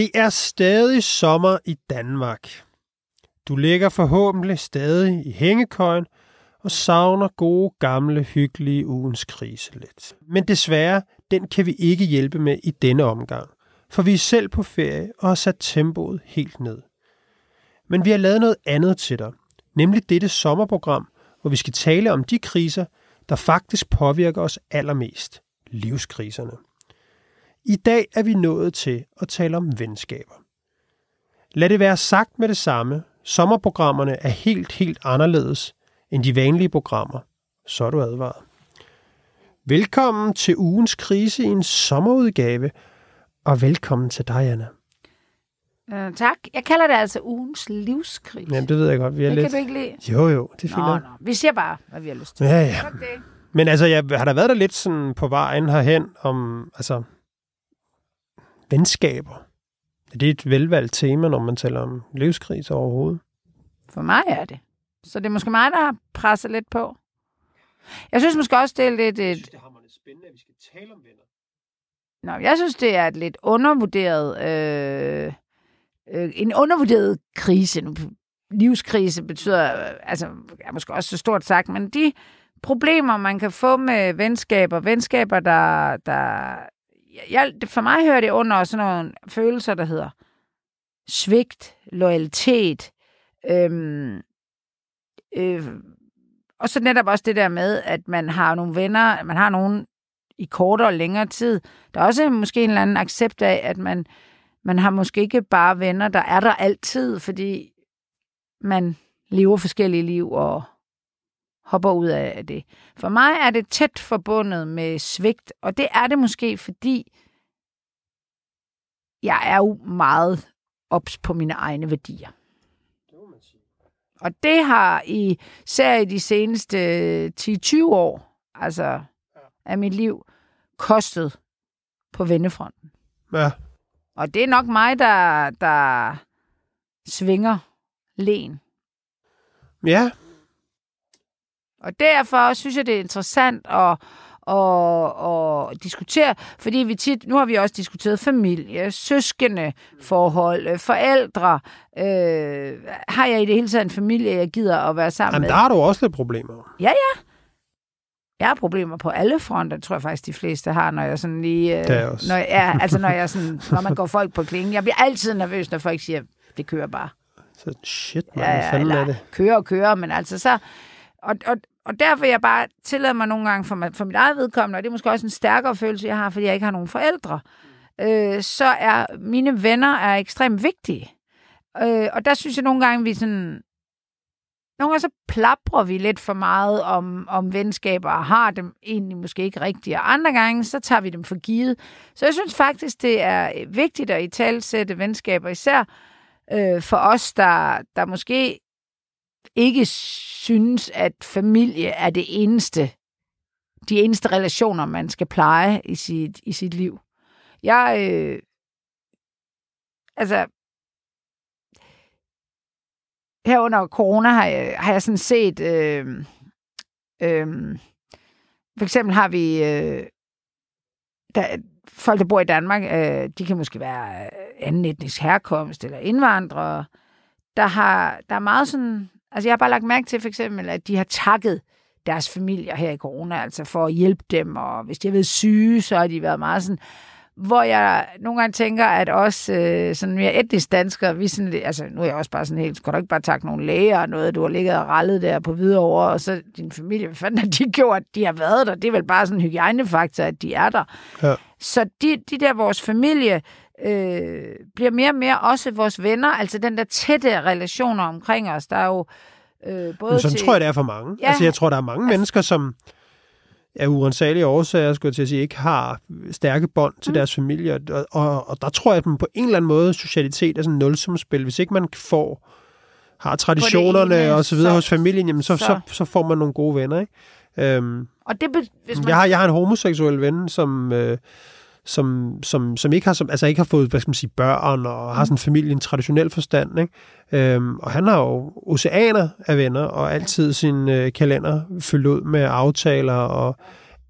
Det er stadig sommer i Danmark. Du ligger forhåbentlig stadig i hængekøjen og savner gode, gamle, hyggelige ugens krise lidt. Men desværre, den kan vi ikke hjælpe med i denne omgang, for vi er selv på ferie og har sat tempoet helt ned. Men vi har lavet noget andet til dig, nemlig dette sommerprogram, hvor vi skal tale om de kriser, der faktisk påvirker os allermest. Livskriserne. I dag er vi nået til at tale om venskaber. Lad det være sagt med det samme. Sommerprogrammerne er helt, helt anderledes end de vanlige programmer. Så er du advaret. Velkommen til ugens krise i en sommerudgave, og velkommen til dig, Anna. Øh, tak. Jeg kalder det altså ugens livskrise. Jamen, det ved jeg godt. Vi er det lidt... kan du ikke lide? Jo, jo, det er fint. Nå, nok. nå. Vi siger bare, hvad vi har lyst til. Ja, ja. Okay. Men altså, jeg har der været der lidt sådan på vejen herhen om, altså, venskaber. Er det et velvalgt tema, når man taler om livskrise overhovedet? For mig er det. Så det er måske mig, der har presset lidt på. Jeg synes måske også, det er lidt et... det er lidt spændende, at vi skal tale om venner. Nå, jeg synes, det er et lidt undervurderet... Øh, øh, en undervurderet krise. Livskrise betyder... Øh, altså, er måske også så stort sagt, men de problemer, man kan få med venskaber, venskaber, der... der jeg, for mig hører det under sådan nogle følelser, der hedder svigt, loyalitet, øhm, øh, og så netop også det der med, at man har nogle venner, man har nogen i kortere og længere tid. Der er også måske en eller anden accept af, at man, man har måske ikke bare venner, der er der altid, fordi man lever forskellige liv og hopper ud af det. For mig er det tæt forbundet med svigt, og det er det måske, fordi jeg er jo meget ops på mine egne værdier. Og det har i især i de seneste 10-20 år, altså af mit liv, kostet på vennefronten. Ja, Og det er nok mig, der, der svinger len. ja, Og derfor synes jeg, det er interessant at, at, at diskutere, fordi vi tit, nu har vi også diskuteret familie, søskende, forhold, øh, forældre. Øh, har jeg i det hele taget en familie, jeg gider at være sammen Jamen, med? der har du også lidt problemer. Ja, ja. Jeg har problemer på alle fronter, tror jeg faktisk, de fleste har, når jeg sådan lige... Øh, Det er jeg også. Når, ja, altså når, jeg sådan, når man går folk på klingen. Jeg bliver altid nervøs, når folk siger, det kører bare. Så shit, man, Ja, ja, er eller det? kører og kører, men altså så... Og, og, og derfor jeg bare tillader mig nogle gange for, mig, for mit eget vedkommende, og det er måske også en stærkere følelse, jeg har, fordi jeg ikke har nogen forældre, øh, så er mine venner er ekstremt vigtige. Øh, og der synes jeg nogle gange, vi sådan... Nogle gange så plaprer vi lidt for meget om, om venskaber, og har dem egentlig måske ikke rigtigt, og andre gange, så tager vi dem for givet. Så jeg synes faktisk, det er vigtigt at i talsætte venskaber, især øh, for os, der, der måske ikke synes, at familie er det eneste, de eneste relationer, man skal pleje i sit, i sit liv. Jeg, øh, altså, her under corona har jeg, har jeg sådan set, øh, øh, for eksempel har vi, øh, der, folk, der bor i Danmark, øh, de kan måske være øh, anden etnisk herkomst eller indvandrere, der har, der er meget sådan, altså jeg har bare lagt mærke til for eksempel, at de har takket deres familier her i corona, altså for at hjælpe dem, og hvis de har været syge, så har de været meget sådan, hvor jeg nogle gange tænker, at også øh, sådan mere etnisk danskere, vi sådan, altså nu er jeg også bare sådan helt, skal du ikke bare takke nogle læger og noget, du har ligget og rallet der på Hvidovre, og så din familie, hvad fanden har de gjort? De har været der, det er vel bare sådan en hygiejnefaktor, at de er der. Ja. Så de, de der, vores familie, øh, bliver mere og mere også vores venner, altså den der tætte relationer omkring os, der er jo øh, både Men sådan til... tror jeg, det er for mange. Ja. Altså, jeg tror, der er mange mennesker, som af urensagelige årsager, skulle jeg til at sige, ikke har stærke bånd til Mm. deres familie. Og, og, og der tror jeg, at man på en eller anden måde, socialitet er sådan et nulsumspil. Hvis ikke man får, har traditionerne ene, og så videre så- hos familien, jamen så, så. så- Så, får man nogle gode venner. Ikke? Øhm, Og det, hvis man... jeg, har, jeg har en homoseksuel ven, som... Øh, som, som, som ikke har som, altså ikke har fået hvad skal man sige, børn og har sådan en familie i en traditionel forstand. Ikke? Øhm, og han har jo oceaner af venner og altid sin øh, kalender fyldt ud med aftaler og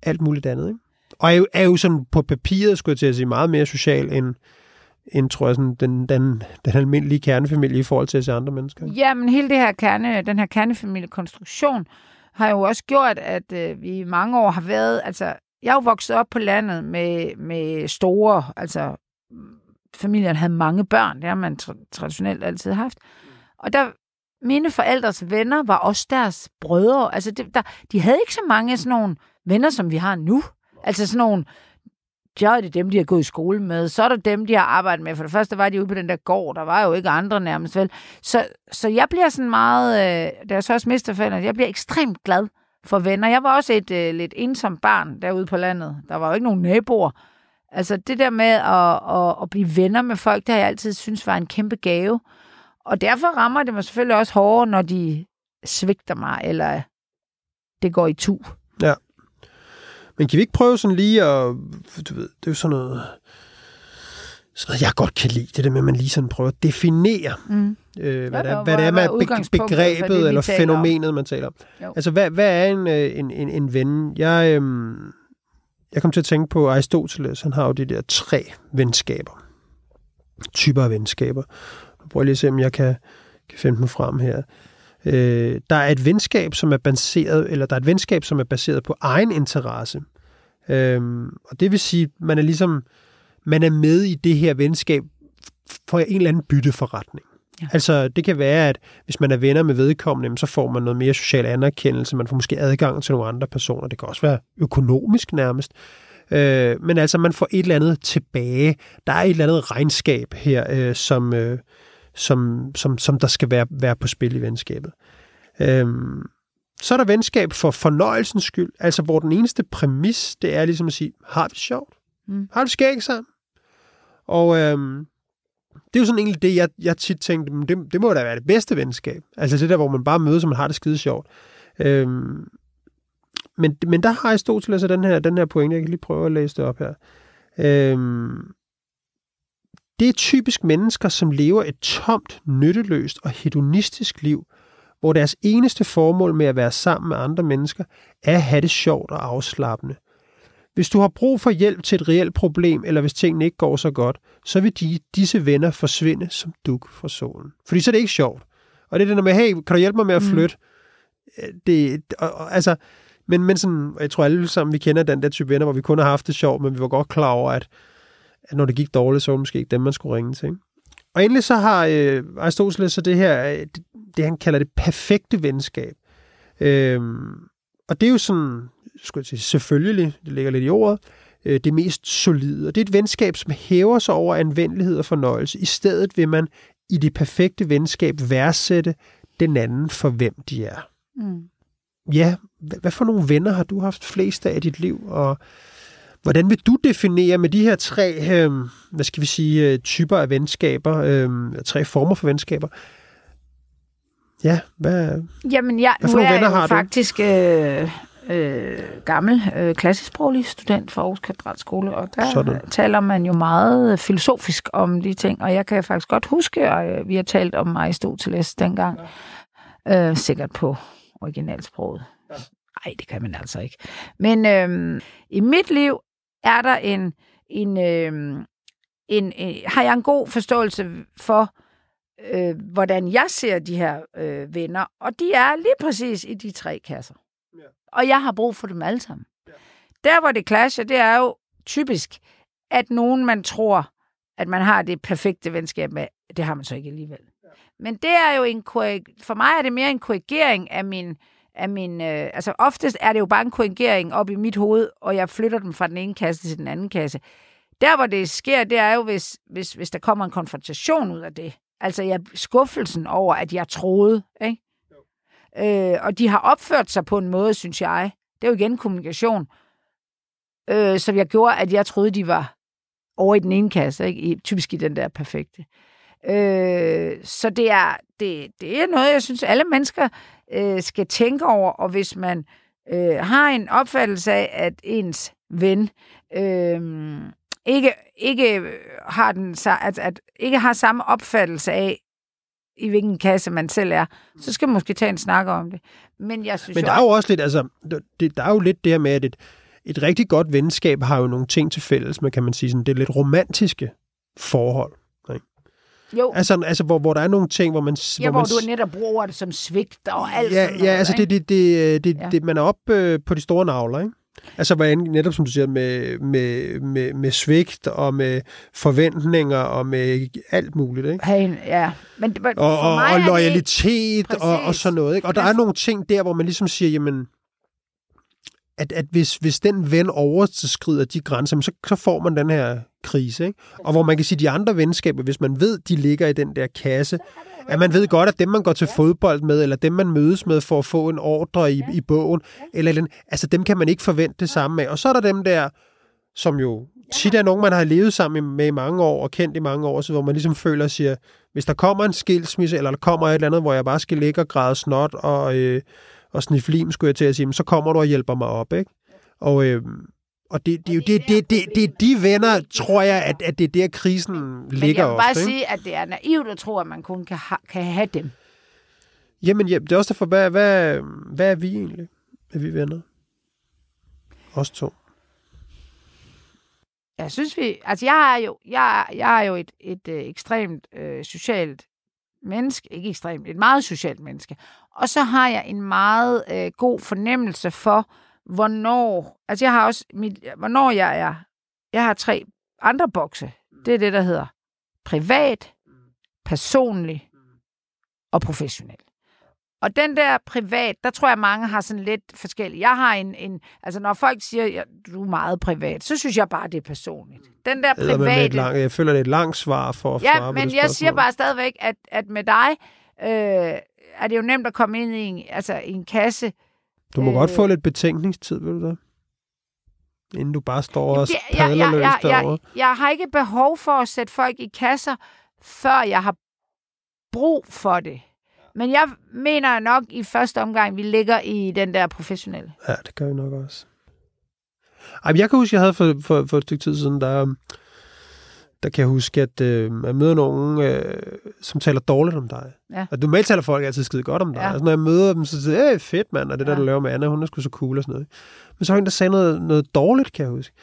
alt muligt andet. Ikke? Og er jo, er jo sådan på papiret, skulle jeg til at sige, meget mere social end, end tror jeg, sådan, den, den, den almindelige kernefamilie i forhold til at se andre mennesker. Ja, men hele det her kerne, den her kernefamiliekonstruktion har jo også gjort, at øh, vi i mange år har været, altså, jeg er jo vokset op på landet med, med store, altså, familien havde mange børn, det har man tra- traditionelt altid haft. Og der, mine forældres venner var også deres brødre. Altså, det, der, de havde ikke så mange sådan nogle venner, som vi har nu. Altså sådan nogle, ja, det dem, de har gået i skole med. Så er det dem, de har arbejdet med. For det første var de ude på den der gård. Der var jo ikke andre nærmest vel. Så, så jeg bliver sådan meget, øh, da jeg så også mister forældrene, jeg bliver ekstremt glad for venner. Jeg var også et øh, lidt ensomt barn derude på landet. Der var jo ikke nogen naboer. Altså det der med at, at, at blive venner med folk, det har jeg altid synes var en kæmpe gave. Og derfor rammer det mig selvfølgelig også hårdere, når de svigter mig, eller det går i tu. Ja. Men kan vi ikke prøve sådan lige at... Du ved, det er jo sådan noget... Sådan noget, jeg godt kan lide, det der med, at man lige sådan prøver at definere, Mm. øh, hvad, Ja, er, hvor- hvad det er med begrebet det, eller taler om? fænomenet, man taler om. Jo. Altså, hvad, hvad er en, øh, en, en, en ven? Jeg, øhm, jeg kom til at tænke på Aristoteles, han har jo de der tre venskaber. Typer af venskaber. Jeg prøver lige at se, om jeg kan, kan finde dem frem her. Øh, der er et venskab, som er baseret, eller der er et venskab, som er baseret på egen interesse. Øhm, og det vil sige, man er ligesom, man er med i det her venskab for en eller anden bytteforretning. Ja. Altså, det kan være, at hvis man er venner med vedkommende, så får man noget mere social anerkendelse, man får måske adgang til nogle andre personer. Det kan også være økonomisk nærmest. Øh, men altså, man får et eller andet tilbage. Der er et eller andet regnskab her, øh, som, øh, som, som, som der skal være, være på spil i venskabet. Øhm, så er der venskab for fornøjelsens skyld, altså hvor den eneste præmis, det er ligesom at sige, har vi det sjovt? Mm. Har vi det skægt sammen? Og øhm, det er jo sådan egentlig det, jeg, jeg tit tænkte, men det, det må da være det bedste venskab. Altså det der, hvor man bare mødes, og man har det skide sjovt. Øhm, men, men der har Aristoteles altså den her, den her pointe, jeg kan lige prøve at læse det op her. Øhm, det er typisk mennesker, som lever et tomt, nytteløst og hedonistisk liv, hvor deres eneste formål med at være sammen med andre mennesker er at have det sjovt og afslappende. Hvis du har brug for hjælp til et reelt problem, eller hvis tingene ikke går så godt, så vil de, disse venner forsvinde som duk fra solen. Fordi så er det ikke sjovt. Og det er det der med, hey, kan du hjælpe mig med at Mm. flytte? Mm. Det, og, og, altså, men, men sådan, jeg tror alle sammen, vi kender den der type venner, hvor vi kun har haft det sjovt, men vi var godt klar over, at, at når det gik dårligt, så var det måske ikke dem, man skulle ringe til. Ikke? Og endelig så har øh, Aristoteles så det her, øh, det, det han kalder det perfekte venskab. Øhm, og det er jo sådan, skulle jeg sige, selvfølgelig, det ligger lidt i ordet, øh, det mest solide. Og det er et venskab, som hæver sig over anvendelighed og fornøjelse. I stedet vil man i det perfekte venskab værdsætte den anden for hvem de er. Mm. Ja, hvad, for nogle venner har du haft flest af i dit liv, og hvordan vil du definere med de her tre, øh, hvad skal vi sige, øh, typer af venskaber, øh, tre former for venskaber? Ja, hvad, Jamen, jeg, Hvad nu for nogle er venner jeg har du? faktisk øh, øh, gammel øh, klassisksproglig student fra Aarhus Katedralskole, og der Sådan. Taler man jo meget filosofisk om de ting, og jeg kan faktisk godt huske, at øh, vi har talt om Aristoteles dengang, øh, sikkert på originalsproget. Nej, det kan man altså ikke. Men øh, i mit liv er der en, en, øh, en, en, har jeg en god forståelse for, øh, hvordan jeg ser de her øh, venner, og de er lige præcis i de tre kasser. Og jeg har brug for dem alle sammen. Ja. Der, hvor det clasher, det er jo typisk, at nogen, man tror, at man har det perfekte venskab med, det har man så ikke alligevel. Ja. Men det er jo en for mig er det mere en korrigering af min, af min øh, altså oftest er det jo bare en korrigering op i mit hoved, og jeg flytter dem fra den ene kasse til den anden kasse. Der, hvor det sker, det er jo, hvis, hvis, hvis der kommer en konfrontation ud af det. Altså jeg, skuffelsen over, at jeg troede. Ikke? Øh, og de har opført sig på en måde, synes jeg. Det er jo igen kommunikation. Øh, som jeg gjorde, at jeg troede, de var over i den ene kasse. Ikke? I, typisk i den der perfekte. Øh, så det er, det, det er noget, jeg synes, alle mennesker øh, skal tænke over. Og hvis man øh, har en opfattelse af, at ens ven øh, ikke, ikke har den at, at ikke har samme opfattelse af i hvilken kasse man selv er, så skal man måske tage en snak om det. Men jeg synes Men jo, der er jo også lidt, altså, det, der er jo lidt det her med, at et, et rigtig godt venskab har jo nogle ting til fælles, men kan man sige sådan, det er lidt romantiske forhold. Jo, Altså, altså hvor, hvor der er nogle ting, hvor man... ja, hvor man, du netop bruger det som svigt og alt ja, sådan noget, ja, altså ikke? det, det, det, det, ja. det, man er oppe øh, på de store navler, ikke? Altså, hvad end- netop som du siger, med, med, med, med svigt og med forventninger og med alt muligt, ikke? Have en, ja. Men, men Og, og, og loyalitet og, og sådan noget, ikke? Og der er nogle ting der, hvor man ligesom siger, jamen, at, at hvis, hvis den ven overskrider de grænser, så, så får man den her krise, ikke? Og hvor man kan sige, de andre venskaber, hvis man ved, de ligger i den der kasse, at man ved godt, at dem, man går til fodbold med, eller dem, man mødes med for at få en ordre i, i bogen, eller den, altså dem kan man ikke forvente det samme af. Og så er der dem der, som jo tit er nogen, man har levet sammen med i mange år, og kendt i mange år, så hvor man ligesom føler og siger, hvis der kommer en skilsmisse, eller der kommer et eller andet, hvor jeg bare skal ligge og græde snot og, øh, og sniffe lim, skulle jeg til at sige, så kommer du og hjælper mig op, ikke? Og, øh, og det, det, er jo det, det, det, det de venner, tror jeg, at, at det er der, krisen Men ligger jeg vil bare ofte. Ikke? sige, at det er naivt at tro, at man kun kan, ha- kan have dem. Jamen, ja, det er også derfor, hvad, hvad, hvad er vi egentlig? Er vi venner? Os to. Jeg synes vi, altså jeg er jo, jeg, er- jeg er jo et, et øh, ekstremt øh, socialt menneske, ikke ekstremt, et meget socialt menneske. Og så har jeg en meget øh, god fornemmelse for, hvornår, altså jeg har også, mit, hvornår jeg er, jeg har tre andre bokse. Det er det, der hedder privat, personlig og professionel. Og den der privat, der tror jeg, mange har sådan lidt forskellige. Jeg har en, en altså når folk siger, at du er meget privat, så synes jeg bare, det er personligt. Den der private... lang, jeg føler, det er et langt svar for at Ja, svare på men det jeg siger bare stadigvæk, at, at med dig øh, er det jo nemt at komme ind i en, altså, i en kasse. Du må øh, godt få lidt betænkningstid, vil du det? Inden du bare står og Det- padler løs jeg, derovre. jeg, jeg har ikke behov for at sætte folk i kasser, før jeg har brug for det. Men jeg mener nok i første omgang, vi ligger i den der professionelle. Ja, det gør vi nok også. Ej, jeg kan huske, jeg havde for, for, for et stykke tid siden, der, der kan jeg huske, at øh, jeg møder nogen, øh, som taler dårligt om dig. Ja. Og normalt taler folk altid skide godt om dig. Ja. Ja. Altså, når jeg møder dem, så siger jeg, øh, fedt mand, og det der, Ja. du laver med Anna, hun er sgu så cool og sådan noget. Men så var der en, der sagde noget, noget dårligt, kan jeg huske.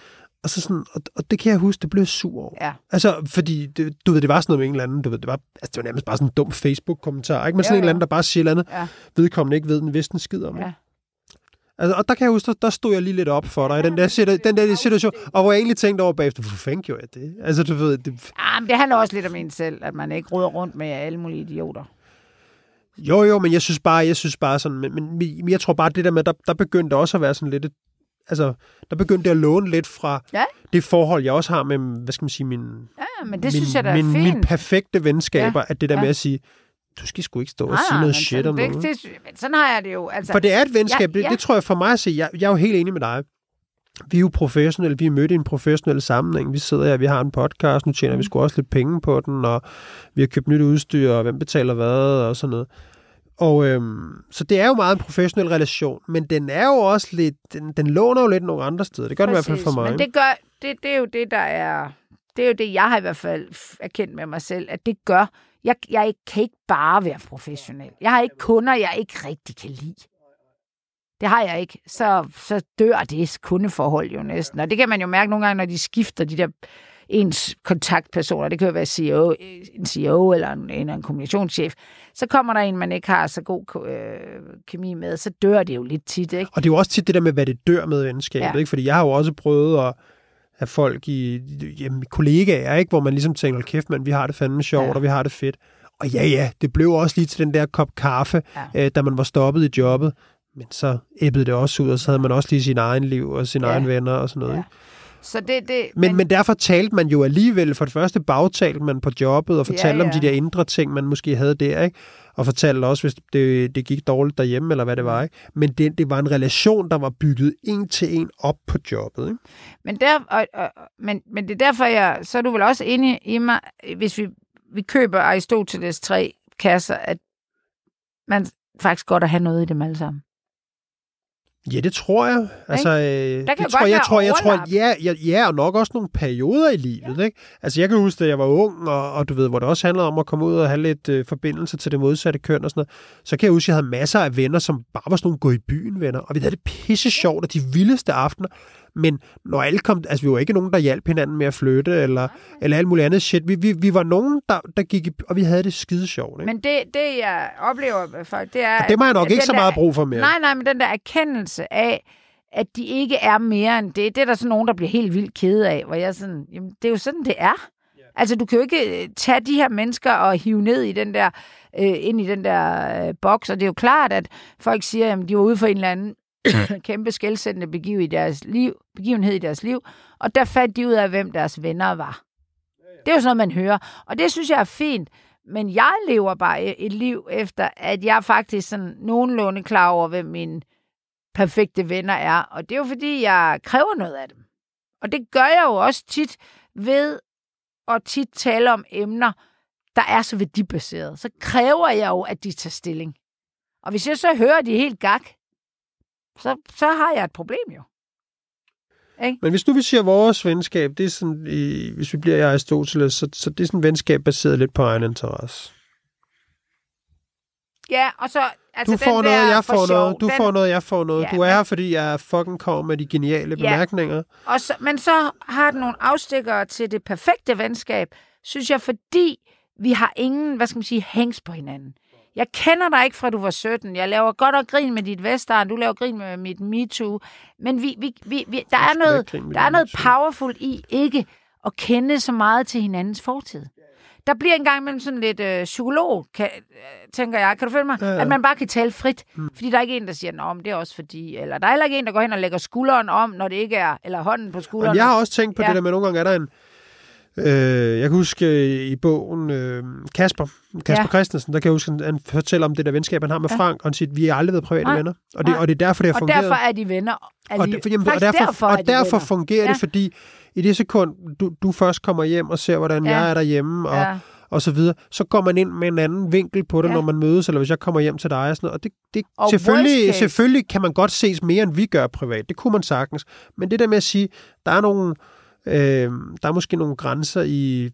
Og, så sådan, og, og det kan jeg huske, det blev sur over. Ja. Altså, fordi, det, du ved, det var sådan noget med en eller anden, du ved, det var, altså, det var nærmest bare sådan en dum Facebook-kommentar, ikke? Men sådan en eller anden, der bare siger eller andet, Ja. vedkommende ikke ved den vidste en skid om. Ja. Ja. Altså, og der kan jeg huske, der, der stod jeg lige lidt op for dig i den der, situ- den der situation, og hvor jeg egentlig tænkte over bagefter, hvorfor fanden gjorde jeg det? Altså, du ved, det, Ah, men det handler også lidt om en selv, at man ikke ruder rundt med alle mulige idioter. jo, jo, men jeg synes bare, jeg synes bare sådan, men, men, men jeg tror bare, det der med, der, der begyndte også at være sådan lidt, et, altså, der begyndte det at låne lidt fra Ja. det forhold, jeg også har med, hvad skal man sige, min, Ja, men det min, synes jeg da er min, fint. min perfekte venskaber, ja. at det der Ja. med at sige, du skal sgu ikke stå og Nej, sige noget shit om det, noget. det, sådan har jeg det jo. Altså, For det er et venskab, Ja, det, ja. det tror jeg for mig at sige. Jeg, jeg er jo helt enig med dig. Vi er jo professionelle, vi er mødt i en professionel sammenhæng. Vi sidder her, vi har en podcast, nu tjener mm. vi sgu også lidt penge på den, og vi har købt nyt udstyr, og hvem betaler hvad, og sådan noget. Og øhm, så det er jo meget en professionel relation, men den er jo også lidt, den, den låner jo lidt nogle andre steder. Det gør den i hvert fald for mig. Men det gør, det, det er jo det, der er, det er jo det, jeg har i hvert fald erkendt med mig selv, at det gør, jeg, jeg kan ikke bare være professionel. Jeg har ikke kunder, jeg ikke rigtig kan lide. Det har jeg ikke. Så, så dør det kundeforhold jo næsten. Og det kan man jo mærke nogle gange, når de skifter de der ens kontaktpersoner. Det kan jo være CEO, en CEO eller en, en, en kommunikationschef. Så kommer der en, man ikke har så god øh, kemi med, så dør det jo lidt tit, ikke? Og det er jo også tit det der med, hvad det dør med venskabet, ja. ikke? Fordi jeg har jo også prøvet at have folk i jamen, kollegaer, ikke? Hvor man ligesom tænker, hold kæft, man, vi har det fandme sjovt, Ja. og vi har det fedt. Og ja, ja, det blev også lige til den der kop kaffe, Ja. øh, da man var stoppet i jobbet. Men så æbbede det også ud, og så havde man også lige sin egen liv og sine ja. egne venner og sådan noget. Ja. Ikke? Så det, det, Men, men derfor talte man jo alligevel, for det første bagtalte man på jobbet, og fortalte Ja, om ja. de der indre ting, man måske havde der, ikke? Og fortalte også, hvis det, det gik dårligt derhjemme, eller hvad det var, ikke? Men det, det var en relation, der var bygget en til en op på jobbet, ikke? Men, der, og, og, men, men det er derfor, jeg, så er du vel også inde i mig, hvis vi, vi køber Aristoteles tre kasser, at man faktisk godt at have noget i dem alle sammen. Ja, det tror jeg. Altså, øh, kan det tror, jeg, tror, jeg tror, ja, ja, ja, og nok også nogle perioder i livet, ja. ikke? Altså, jeg kan huske, da jeg var ung, og, og du ved, hvor det også handlede om at komme ud og have lidt øh, forbindelse til det modsatte køn og sådan noget, så kan jeg huske, at jeg havde masser af venner, som bare var sådan nogle gå i byen venner, og vi havde det pisse sjovt, og de vildeste aftener, Men når alle kom, altså vi var ikke nogen, der hjalp hinanden med at flytte, eller, eller alt muligt andet shit. Vi, vi, vi var nogen, der, der gik, og vi havde det skide sjovt. Ikke? Men det, det, jeg oplever med folk, det er... og det må jeg nok ikke så der- meget brug for mere. Nej, nej, men den der erkendelse af, at de ikke er mere end det, det er der sådan nogen, der bliver helt vildt kede af, hvor jeg sådan, jamen, det er jo sådan, det er. Altså, du kan jo ikke øh, tage de her mennesker og hive ned i den der, øh, ind i den der øh, boks, og det er jo klart, at folk siger, at de var ude for en eller anden kæmpe skældsættende begiv i deres liv, begivenhed i deres liv, og der fandt de ud af, hvem deres venner var. Det er jo sådan noget, man hører, og det synes jeg er fint, men jeg lever bare et liv efter, at jeg er faktisk sådan nogenlunde klar over, hvem mine perfekte venner er. Og det er jo fordi, jeg kræver noget af dem. Og det gør jeg jo også tit ved at tit tale om emner, der er så værdibaseret. Så kræver jeg jo, at de tager stilling. Og hvis jeg så hører, at de er helt gak, så, så har jeg et problem jo. Men hvis nu vi siger vores venskab, det er sådan, i, hvis vi bliver i Aristoteles, så, så det er sådan et venskab baseret lidt på egen interesse. Ja, og så... Altså Du får den noget, jeg får sjov, noget, du den, får noget, jeg får noget. Ja, Du er her, men- fordi jeg fucking kommer med de geniale Ja. bemærkninger. Og så, men så har den nogle afstikkere til det perfekte venskab, synes jeg, fordi vi har ingen, hvad skal man sige, hængs på hinanden. Jeg kender dig ikke fra du var 17. Jeg laver godt og grin med dit Vestegn. Du laver grin med mit MeToo. Men vi, vi, vi, vi, der, er noget, der er noget powerful i ikke at kende så meget til hinandens fortid. Der bliver engang imellem sådan lidt øh, psykolog, kan, øh, tænker jeg. Kan du følge mig? Ja, ja. At man bare kan tale frit. Mm. Fordi der er ikke en, der siger, Nå, men det er også fordi. Eller der er heller ikke en, der går hen og lægger skulderen om, når det ikke er, eller hånden på skulderen. Jamen, jeg har også tænkt på Ja. det der med, at nogle gange er der en... Øh, jeg kan huske øh, i bogen øh, Kasper, Kasper Ja. Christensen, der kan jeg huske, han, han fortæller om det der venskab, han har med Ja. Frank, og han siger, vi har aldrig været private Nej. venner. Og det, Nej. og det er derfor, det har og fungeret. derfor er de venner. og, alligevel. det, for, jamen, og derfor, derfor, er og de derfor venner. fungerer Ja. det, fordi i det sekund, du, du først kommer hjem og ser, hvordan Ja. jeg er derhjemme, og, Ja. og så videre, så går man ind med en anden vinkel på det, Ja. når man mødes, eller hvis jeg kommer hjem til dig og sådan noget. Og det, det, Og selvfølgelig, selvfølgelig kan man godt ses mere, end vi gør privat. Det kunne man sagtens. Men det der med at sige, der er nogle, øh, der er måske nogle grænser i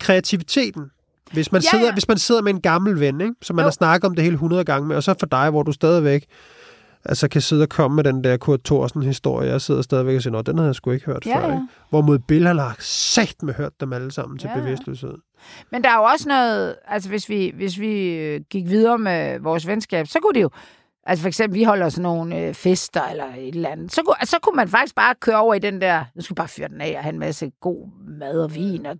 kreativiteten. Hvis man, Ja, sidder, ja. hvis man sidder med en gammel ven, ikke, som man Jo. har snakket om det hele 100 gange med, og så for dig, hvor du stadigvæk altså kan sidde og komme med den der Kurt Thorsen-historie, jeg sidder stadigvæk og siger, nå, den havde jeg sgu ikke hørt Ja, før. Ikke? Hvorimod Bill, han har sagt med hørt dem alle sammen til Ja, ja. bevidstløshed. Men der er jo også noget, altså hvis vi, hvis vi øh, gik videre med vores venskab, så kunne det jo, altså for eksempel, vi holder sådan nogle øh, fester eller et eller andet, så altså, så kunne man faktisk bare køre over i den der, nu skal bare fyre den af og have en masse god mad og vin og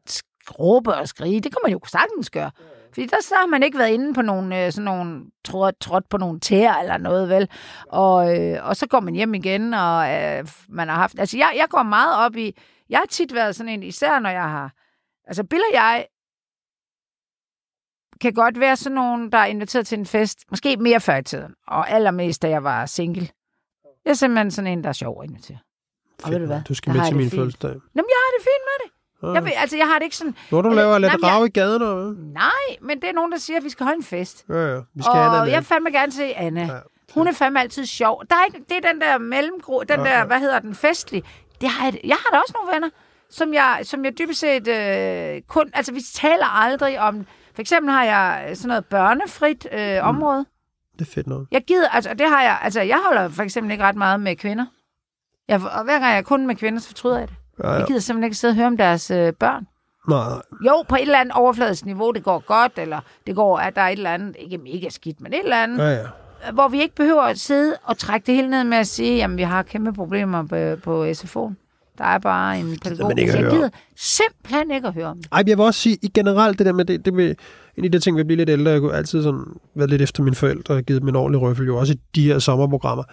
råbe og skrige. Det kunne man jo sagtens gøre. Fordi der så har man ikke været inde på nogle, øh, sådan nogle tråd, trådt på nogle tæer eller noget, vel? Og, øh, og så går man hjem igen, og øh, man har haft... Altså, jeg, jeg går meget op i... Jeg har tit været sådan en, især når jeg har... Altså, Bill og jeg kan godt være sådan nogen, der er inviteret til en fest, måske mere før i tiden, og allermest, da jeg var single. Jeg er simpelthen sådan en, der er sjov at invitere. Og ved du hvad? Du skal Jeg med til min fødselsdag. Jamen, jeg har det fint med det. Ja. Jeg, ved, altså, jeg har det ikke sådan... Når du laver lidt Jamen, jeg- rav i gaden, eller hvad? Nej, men det er nogen, der siger, at vi skal holde en fest. Ja, ja. Vi skal have og Anna med. jeg fandme gerne se Anna. Ja, hun er fandme altid sjov. Der er ikke, det er den der mellemgro, den Ja, der, ja. hvad hedder den, festlig. Det har jeg, jeg har da også nogle venner, som jeg, som jeg dybest set øh, kun... Altså, vi taler aldrig om... For eksempel har jeg sådan noget børnefrit øh, Mm. område. Det er fedt noget. Jeg gider, altså det har jeg, altså jeg holder for eksempel ikke ret meget med kvinder. Jeg, og hver gang jeg er kun med kvinder, så fortryder jeg det. Ja, ja. Jeg gider simpelthen ikke sidde og høre om deres øh, børn. Nej. Jo, på et eller andet overfladisk niveau, det går godt, eller det går, at der er et eller andet, ikke mega skidt, men et eller andet, Ja, ja. hvor vi ikke behøver at sidde og trække det hele ned med at sige, jamen vi har kæmpe problemer på, på SFO'en. Der er bare en pædagog. man ikke jeg gider simpelthen ikke at høre om det. Ej, jeg vil også sige, i generelt det der med, det, det med, en af de ting, vi bliver lidt ældre, jeg kunne altid sådan være lidt efter mine forældre og givet dem en ordentlig røffel, jo også i de her sommerprogrammer.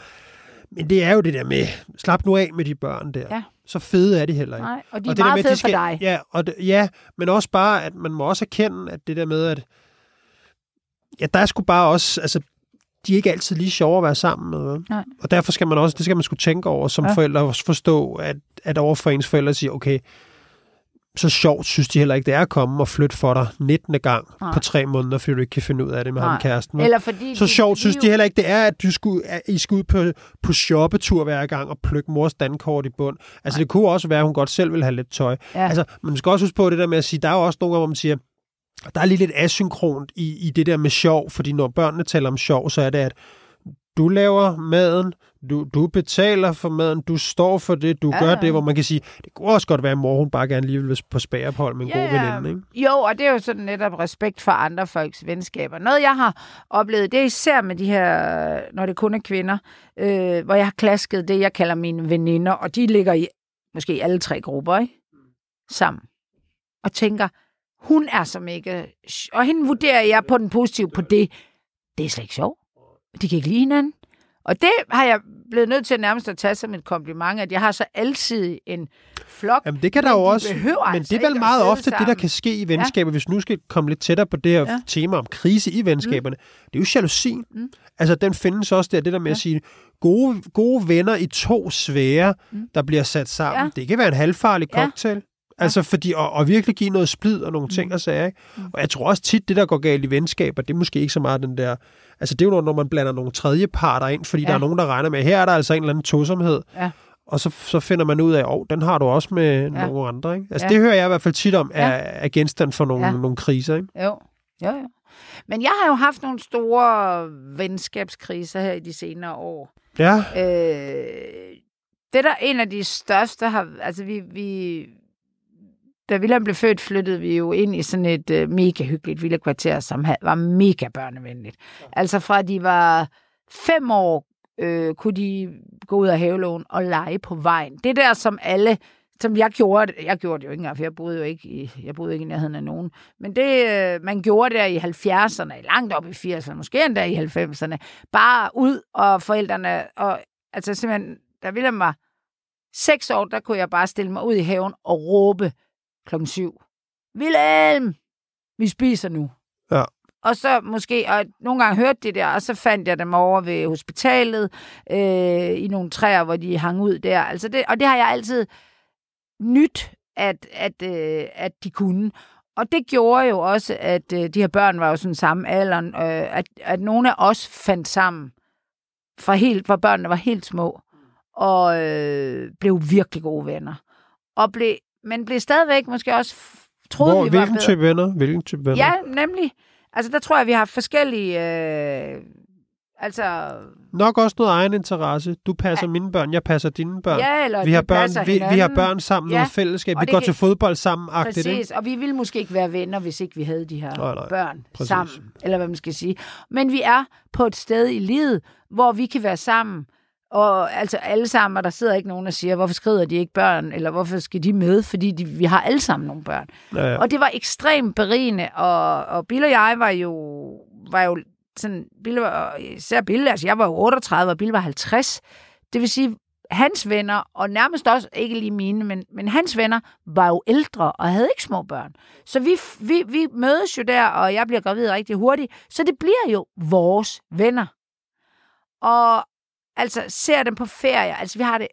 Men det er jo det der med, slap nu af med de børn der. Ja. Så fede er de heller ikke. Nej, og de er og det der meget med, at fede de skal, for dig. Ja, og det, ja, men også bare, at man må også erkende, at det der med, at ja, der er sgu bare også, altså, de er ikke altid lige sjove at være sammen med. Nej. Og derfor skal man også, det skal man skulle tænke over som Ja. forældre, også forstå, at, at overfor ens forældre siger, okay, så sjovt synes de heller ikke, det er at komme og flytte for dig 19. gang Nej. på tre måneder, fordi du ikke kan finde ud af det med Nej. ham kæresten. Eller fordi Så de- sjovt synes jo- de heller ikke, det er, at du skulle, at I skulle ud på, på shoppetur hver gang og plukke mors dankort i bund. Altså, Nej. det kunne også være, at hun godt selv vil have lidt tøj. Ja. Altså, man skal også huske på det der med at sige, der er jo også nogle gange, hvor man siger, der er lige lidt asynkront i, i det der med sjov, fordi når børnene taler om sjov, så er det, at du laver maden, du, du betaler for maden, du står for det, du Ja, ja, gør ja. det, hvor man kan sige, det kunne også godt være, at mor hun bare gerne lige vil på spæreophold med en god veninde, ikke? Jo, og det er jo sådan netop respekt for andre folks venskaber. Noget, jeg har oplevet, det er især med de her, når det kun er kvinder, øh, hvor jeg har klasket det, jeg kalder mine veninder, og de ligger i måske alle tre grupper, ikke? Sammen. Og tænker, hun er mega... sj- Og hende vurderer jeg på den positive på det. Det er slet ikke sjovt. De kan ikke lide hinanden. Og det har jeg blevet nødt til nærmest at tage som et kompliment, at jeg har så altid en flok. Jamen det kan der jo de også, men altså det er vel ikke meget ofte det, der sammen. kan ske i venskaber, ja. hvis nu skal komme lidt tættere på det her Ja. tema om krise i venskaberne. Mm. Det er jo jalousien. Mm. Altså den findes også der, det der med Ja. at sige, gode, gode venner i to sfære, Mm. der bliver sat sammen. Ja. Det kan være en halvfarlig cocktail. Altså fordi, og, og virkelig give noget splid og nogle Mm. ting og sager. Ikke? Og jeg tror også tit, det der går galt i venskaber, det er måske ikke så meget den der... Altså det er jo, når- man blander nogle tredjeparter ind, fordi Ja. der er nogen, der regner med, her er der altså en eller anden tosomhed. Ja. Og så, så finder man ud af, at oh, den har du også med Ja. nogle andre. Ikke? Altså Ja. det hører jeg i hvert fald tit om, er, Ja. er genstand for nogle, Ja. ja. nogle kriser. Ikke? Jo, jo, jo. Men jeg har jo haft nogle store venskabskriser her i de senere år. Ja, Øh, det der en af de største har... Altså, vi... vi da William blev født, flyttede vi jo ind i sådan et øh, mega hyggeligt villakvarter, som havde, var mega børnevenligt. Altså fra de var fem år, øh, kunne de gå ud af havelån og lege på vejen. Det der, som alle som jeg gjorde, jeg gjorde det jo ikke engang, for jeg boede jo ikke i, jeg boede ikke i nærheden af nogen. Men det, øh, man gjorde der i 70'erne, langt op i 80'erne, måske endda i 90'erne, bare ud og forældrene, og altså simpelthen, da William var seks år, der kunne jeg bare stille mig ud i haven og råbe klokken syv. Wilhelm, vi spiser nu. Ja. Og så måske, og nogle gange hørte de der, og så fandt jeg dem over ved hospitalet, øh, i nogle træer, hvor de hang ud der. Altså det, og det har jeg altid nyt, at, at, øh, at de kunne. Og det gjorde jo også, at øh, de her børn var jo sådan samme alderen, øh, at, at nogle af os fandt sammen, fra, helt, fra børnene var helt små, og øh, blev virkelig gode venner. Og blev, men blev stadigvæk måske også troede, Hvor, vi var hvilken bedre. type venner? Hvilken type venner? Ja, nemlig. Altså, der tror jeg, vi har forskellige... Øh, altså... Nok også noget egen interesse. Du passer Ja. mine børn, jeg passer dine børn. Ja, eller vi, har børn vi, vi har børn sammen, Ja. noget fællesskab. Og Vi går kan- til fodbold sammen, agtigt, ikke? Præcis, og vi ville måske ikke være venner, hvis ikke vi havde de her Nej, nej. børn Præcis. sammen, eller hvad man skal sige. Men vi er på et sted i livet, hvor vi kan være sammen, og altså alle sammen, og der sidder ikke nogen, der siger, hvorfor skrider de ikke børn, eller hvorfor skal de med, fordi de, vi har alle sammen nogle børn. Ja, ja. Og det var ekstremt berigende, og, og Bill og jeg var jo, var jo sådan, Bill var, især Bill, altså jeg var jo 38, og Bill var 50. Det vil sige, hans venner, og nærmest også, ikke lige mine, men, men hans venner, var jo ældre og havde ikke små børn. Så vi, vi, vi mødes jo der, og jeg bliver gravid rigtig hurtigt, så det bliver jo vores venner. Og altså, ser dem på ferie, altså vi har det,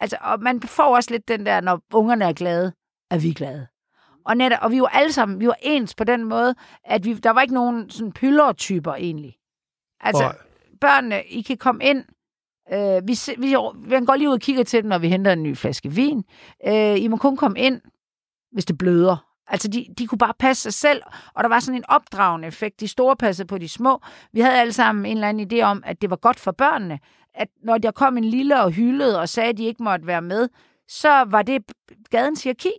altså, og man får også lidt den der, når ungerne er glade, er vi glade. Og, netop, og vi var alle sammen, vi var ens på den måde, at vi, der var ikke nogen sådan pyllertyper egentlig. Altså, Nej. børnene, I kan komme ind. Øh, vi, vi, vi går lige ud og kigger til dem, når vi henter en ny flaske vin. Øh, I må kun komme ind, hvis det bløder. Altså, de, de kunne bare passe sig selv, og der var sådan en opdragende effekt. De store passede på de små. Vi havde alle sammen en eller anden idé om, at det var godt for børnene, at når der kom en lille og hyldede og sagde, at de ikke måtte være med, så var det gadens hierarki.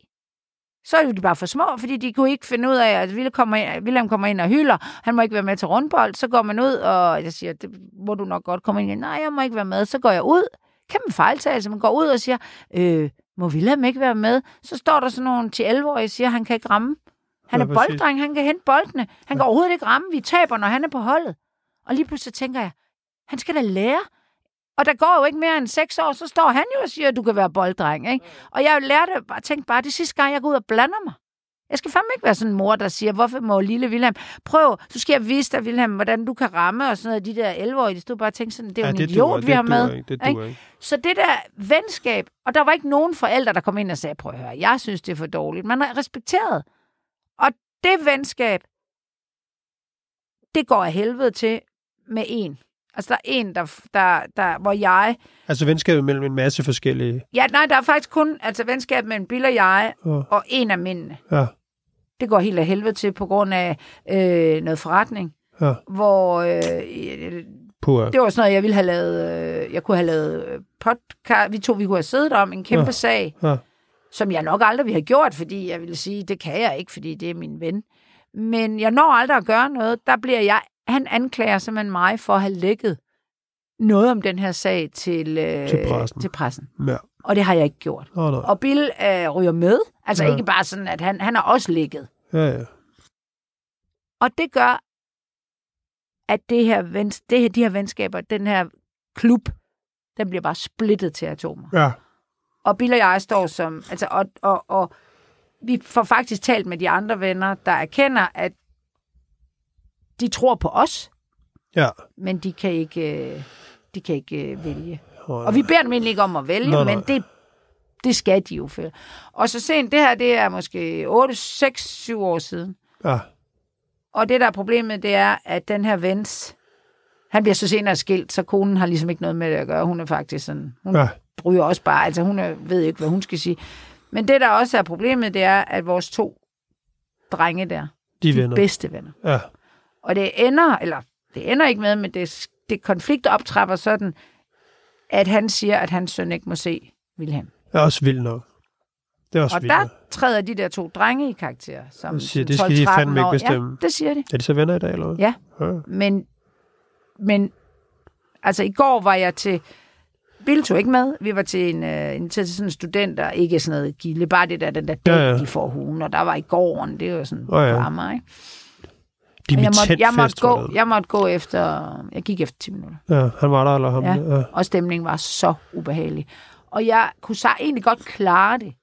Så er de bare for små, fordi de kunne ikke finde ud af, at William kommer ind, William kommer ind og hylder. Han må ikke være med til rundbold. Så går man ud, og jeg siger, det må du nok godt komme ind. igen. Nej, jeg må ikke være med. Så går jeg ud. Kæmpe fejltagelse. Man går ud og siger, øh, må William ikke være med? Så står der sådan nogle til 11-årige og siger, han kan ikke ramme. Han Ja, er bolddreng, han kan hente boldene. Han kan overhovedet ikke ramme. Vi taber, når han er på holdet. Og lige pludselig tænker jeg, han skal da lære. Og der går jo ikke mere end seks år, så står han jo og siger, at du kan være bolddreng. Ikke? Og jeg lærte bare, tænkte bare, det sidste gang, jeg går ud og blander mig. Jeg skal fandme ikke være sådan en mor, der siger, hvorfor må lille Wilhelm, prøv, så skal jeg vise dig, Wilhelm, hvordan du kan ramme, og sådan noget. De der 11-årige, de stod bare og tænkte sådan, det er jo ja, en idiot, duer, vi har med. Ikke, det ikke? ikke. Så det der venskab, og der var ikke nogen forældre, der kom ind og sagde, prøv at høre, jeg synes, det er for dårligt. Man er respekteret. Og det venskab, det går af helvede til med en. Altså, der er en, der, der, der, hvor jeg... Altså venskabet mellem en masse forskellige... Ja, nej, der er faktisk kun altså, venskab mellem Bill og jeg, Oh, og en af mændene. ja, Det går helt af helvede til på grund af øh, noget forretning, ja. hvor... Øh, Puh, Det var sådan noget, jeg ville have lavet, øh, jeg kunne have lavet øh, podcast, vi to, vi kunne have siddet om en kæmpe Ja. sag, Ja. som jeg nok aldrig ville have gjort, fordi jeg ville sige, det kan jeg ikke, fordi det er min ven. Men jeg når aldrig at gøre noget. Der bliver jeg, han anklager simpelthen mig for at have lækket noget om den her sag til, øh, Til pressen. til pressen. ja. Og det har jeg ikke gjort. Oh, nej. Og Bill øh, ryger med. Altså Ja. ikke bare sådan, at han, han har også lækket. Ja, ja. Og det gør, at det her, det her, de her venskaber, den her klub, den bliver bare splittet til atomer. Ja. Og Bill og jeg står som... Altså, og, og, og vi får faktisk talt med de andre venner, der erkender, at de tror på os, Ja. men de kan ikke, øh, de kan ikke øh, vælge. Oh, Og vi beder dem egentlig ikke om at vælge, Nej, nej. men det, det skal de jo. For. Og så sent, det her, det er måske 8, 6, 7 år siden. Ja. Og det, der er problemet, det er, at den her vens, han bliver så senere skilt, så konen har ligesom ikke noget med det at gøre. Hun er faktisk sådan, hun Ja. ryger også bare, altså hun er, ved ikke, hvad hun skal sige. Men det, der også er problemet, det er, at vores to drenge der, De de venner. bedste venner. Ja. Og det ender, eller det ender ikke med, men det, det konflikt optrapper sådan, at han siger, at hans søn ikke må se Wilhelm. Det er også vildt nok. Det er også Og vildt der træder de der to drenge i karakter. Som, Og siger, som det skal de 12-13 fandme ikke år. bestemme. Ja, det siger de. Er de så venner i dag, eller hvad? Ja. ja. Men, men altså i går var jeg til, Bill tog ikke med, vi var til en, øh, en til sådan en studenter, ikke sådan noget gilde, bare det der, den der Ja, dag, ja. de får hugen, og der var i gården, det var sådan Åh, ja. Amager, ikke? Og jeg måtte, jeg, måtte fest, gå, jeg måtte gå efter, jeg gik efter 10 minutter, Ja, han var der, eller ham? Ja. ja. og stemningen var så ubehagelig. Og jeg kunne så egentlig godt klare det,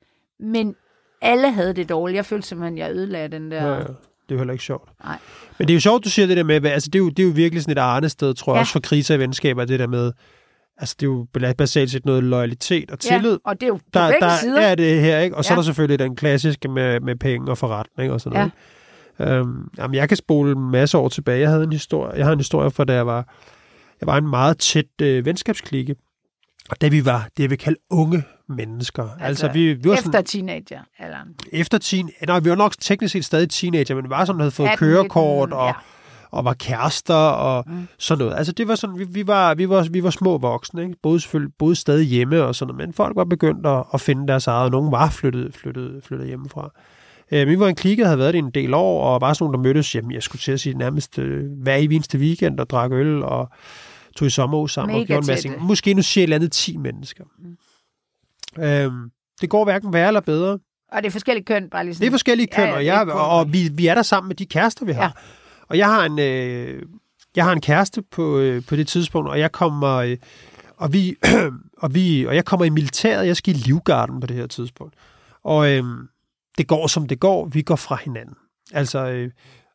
men alle havde det dårligt. Jeg følte simpelthen, at jeg ødelagde den der... Ja, ja. Det er jo heller ikke sjovt. Nej. Men det er jo sjovt, du siger det der med, altså det er jo, det er jo virkelig sådan et arnested, tror jeg, Ja. også for kriser i venskaber, det der med, altså det er jo basalt set noget loyalitet og tillid. Ja, og det er jo på der, begge der sider. er det her, ikke? Og så Ja. er der selvfølgelig den klassiske med, med penge og forretning og sådan Ja. noget. Øhm, jamen, jeg kan spole en masse år tilbage. Jeg havde en historie, jeg havde en historie fra, da jeg var, jeg var en meget tæt øh, venskabsklikke. Og da vi var det, jeg vil kalde unge mennesker. Altså, altså vi, vi var efter sådan, teenager. Eller, efter teen, nej, vi var nok teknisk set stadig teenager, men var sådan, havde fået 18, kørekort 19, og, ja. og var kærester og mm. sådan noget. Altså det var sådan, vi, vi, var, vi, var, vi var små voksne, ikke? Boede, selvfølgelig, boede stadig hjemme og sådan noget, men folk var begyndt at, at finde deres eget, og nogen var flyttet, flyttet, flyttet hjemmefra. Øh, vi var en klike, der havde været det en del år, og var sådan nogle, der mødtes, jamen jeg skulle til at sige nærmest øh, hver i eneste weekend og drak øl og tog i sommerhus sammen og Mega gjorde en masse ting. Måske nu siger et eller andet 10 mennesker. Mm. Øhm, det går hverken værre eller bedre. Og det er forskellige køn, bare lige sådan. Det er forskellige køn, Ja, ja, og, jeg, kun- og vi, vi er der sammen med de kærester, vi har. Ja. Og jeg har en, øh, jeg har en kæreste på, øh, på det tidspunkt, og jeg kommer, øh, og vi, og vi, og jeg kommer i militæret. Jeg skal i Livgarden på det her tidspunkt. Og øh, det går som det går. Vi går fra hinanden. Altså, øh,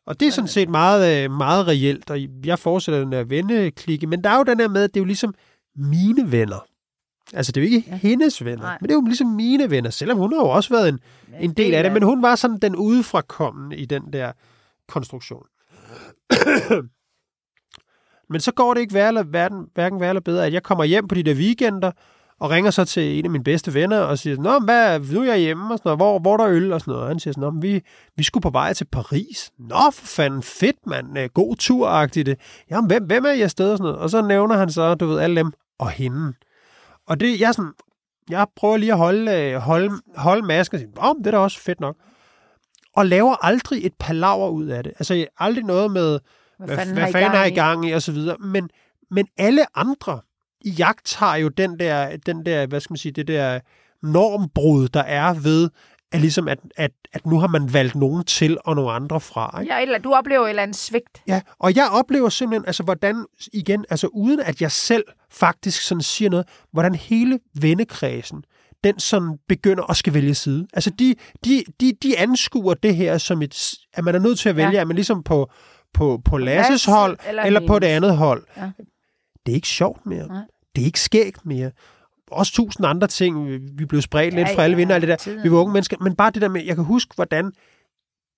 og det er sådan set meget, øh, meget reelt, og jeg fortsætter den der venneklikke, men der er jo den der med, at det er jo ligesom mine venner. Altså, det er jo ikke ja. hendes venner, Nej. men det er jo ligesom mine venner, selvom hun har jo også været en, en del af det, men hun var sådan den udefrakommende i den der konstruktion. men så går det ikke værre hverken, hverken værre eller bedre, at jeg kommer hjem på de der weekender, og ringer så til en af mine bedste venner, og siger, Nå, hvad, nu er jeg hjemme, og sådan noget. Hvor, hvor er der øl, og sådan noget. Og han siger sådan, vi, vi skulle på vej til Paris. Nå, for fanden, fedt, mand. Øh, God tur-agtigt. det. Jamen, hvem, hvem er I afsted, og sådan noget. Og så nævner han så, du ved, alle dem, og hende. Og det, jeg sådan, jeg prøver lige at holde, øh, holde, holde masken og sige, det er da også fedt nok. Og laver aldrig et palaver ud af det. Altså aldrig noget med, hvad, hvad, hvad fanden er I gang i, og så videre. Men, men alle andre i jagt har jo den der, den der, hvad skal man sige, det der normbrud, der er ved, at, ligesom at, at, at nu har man valgt nogen til og nogle andre fra. Ikke? Ja, eller, du oplever et eller andet svigt. Ja, og jeg oplever simpelthen, altså hvordan, igen, altså uden at jeg selv faktisk sådan siger noget, hvordan hele vennekredsen, den sådan begynder at skal vælge side. Altså de, de, de, de anskuer det her som et, at man er nødt til at vælge, ja. At man ligesom på, på, på Lasses Lasse hold, eller eller, på det andet hold. Ja. Det er ikke sjovt mere. Nej. Det er ikke skægt mere. Også tusind andre ting. Vi blev spredt Ja, lidt fra alle ja, vinder, alt det der. tiden. Vi var unge mennesker. Men bare det der med, jeg kan huske, hvordan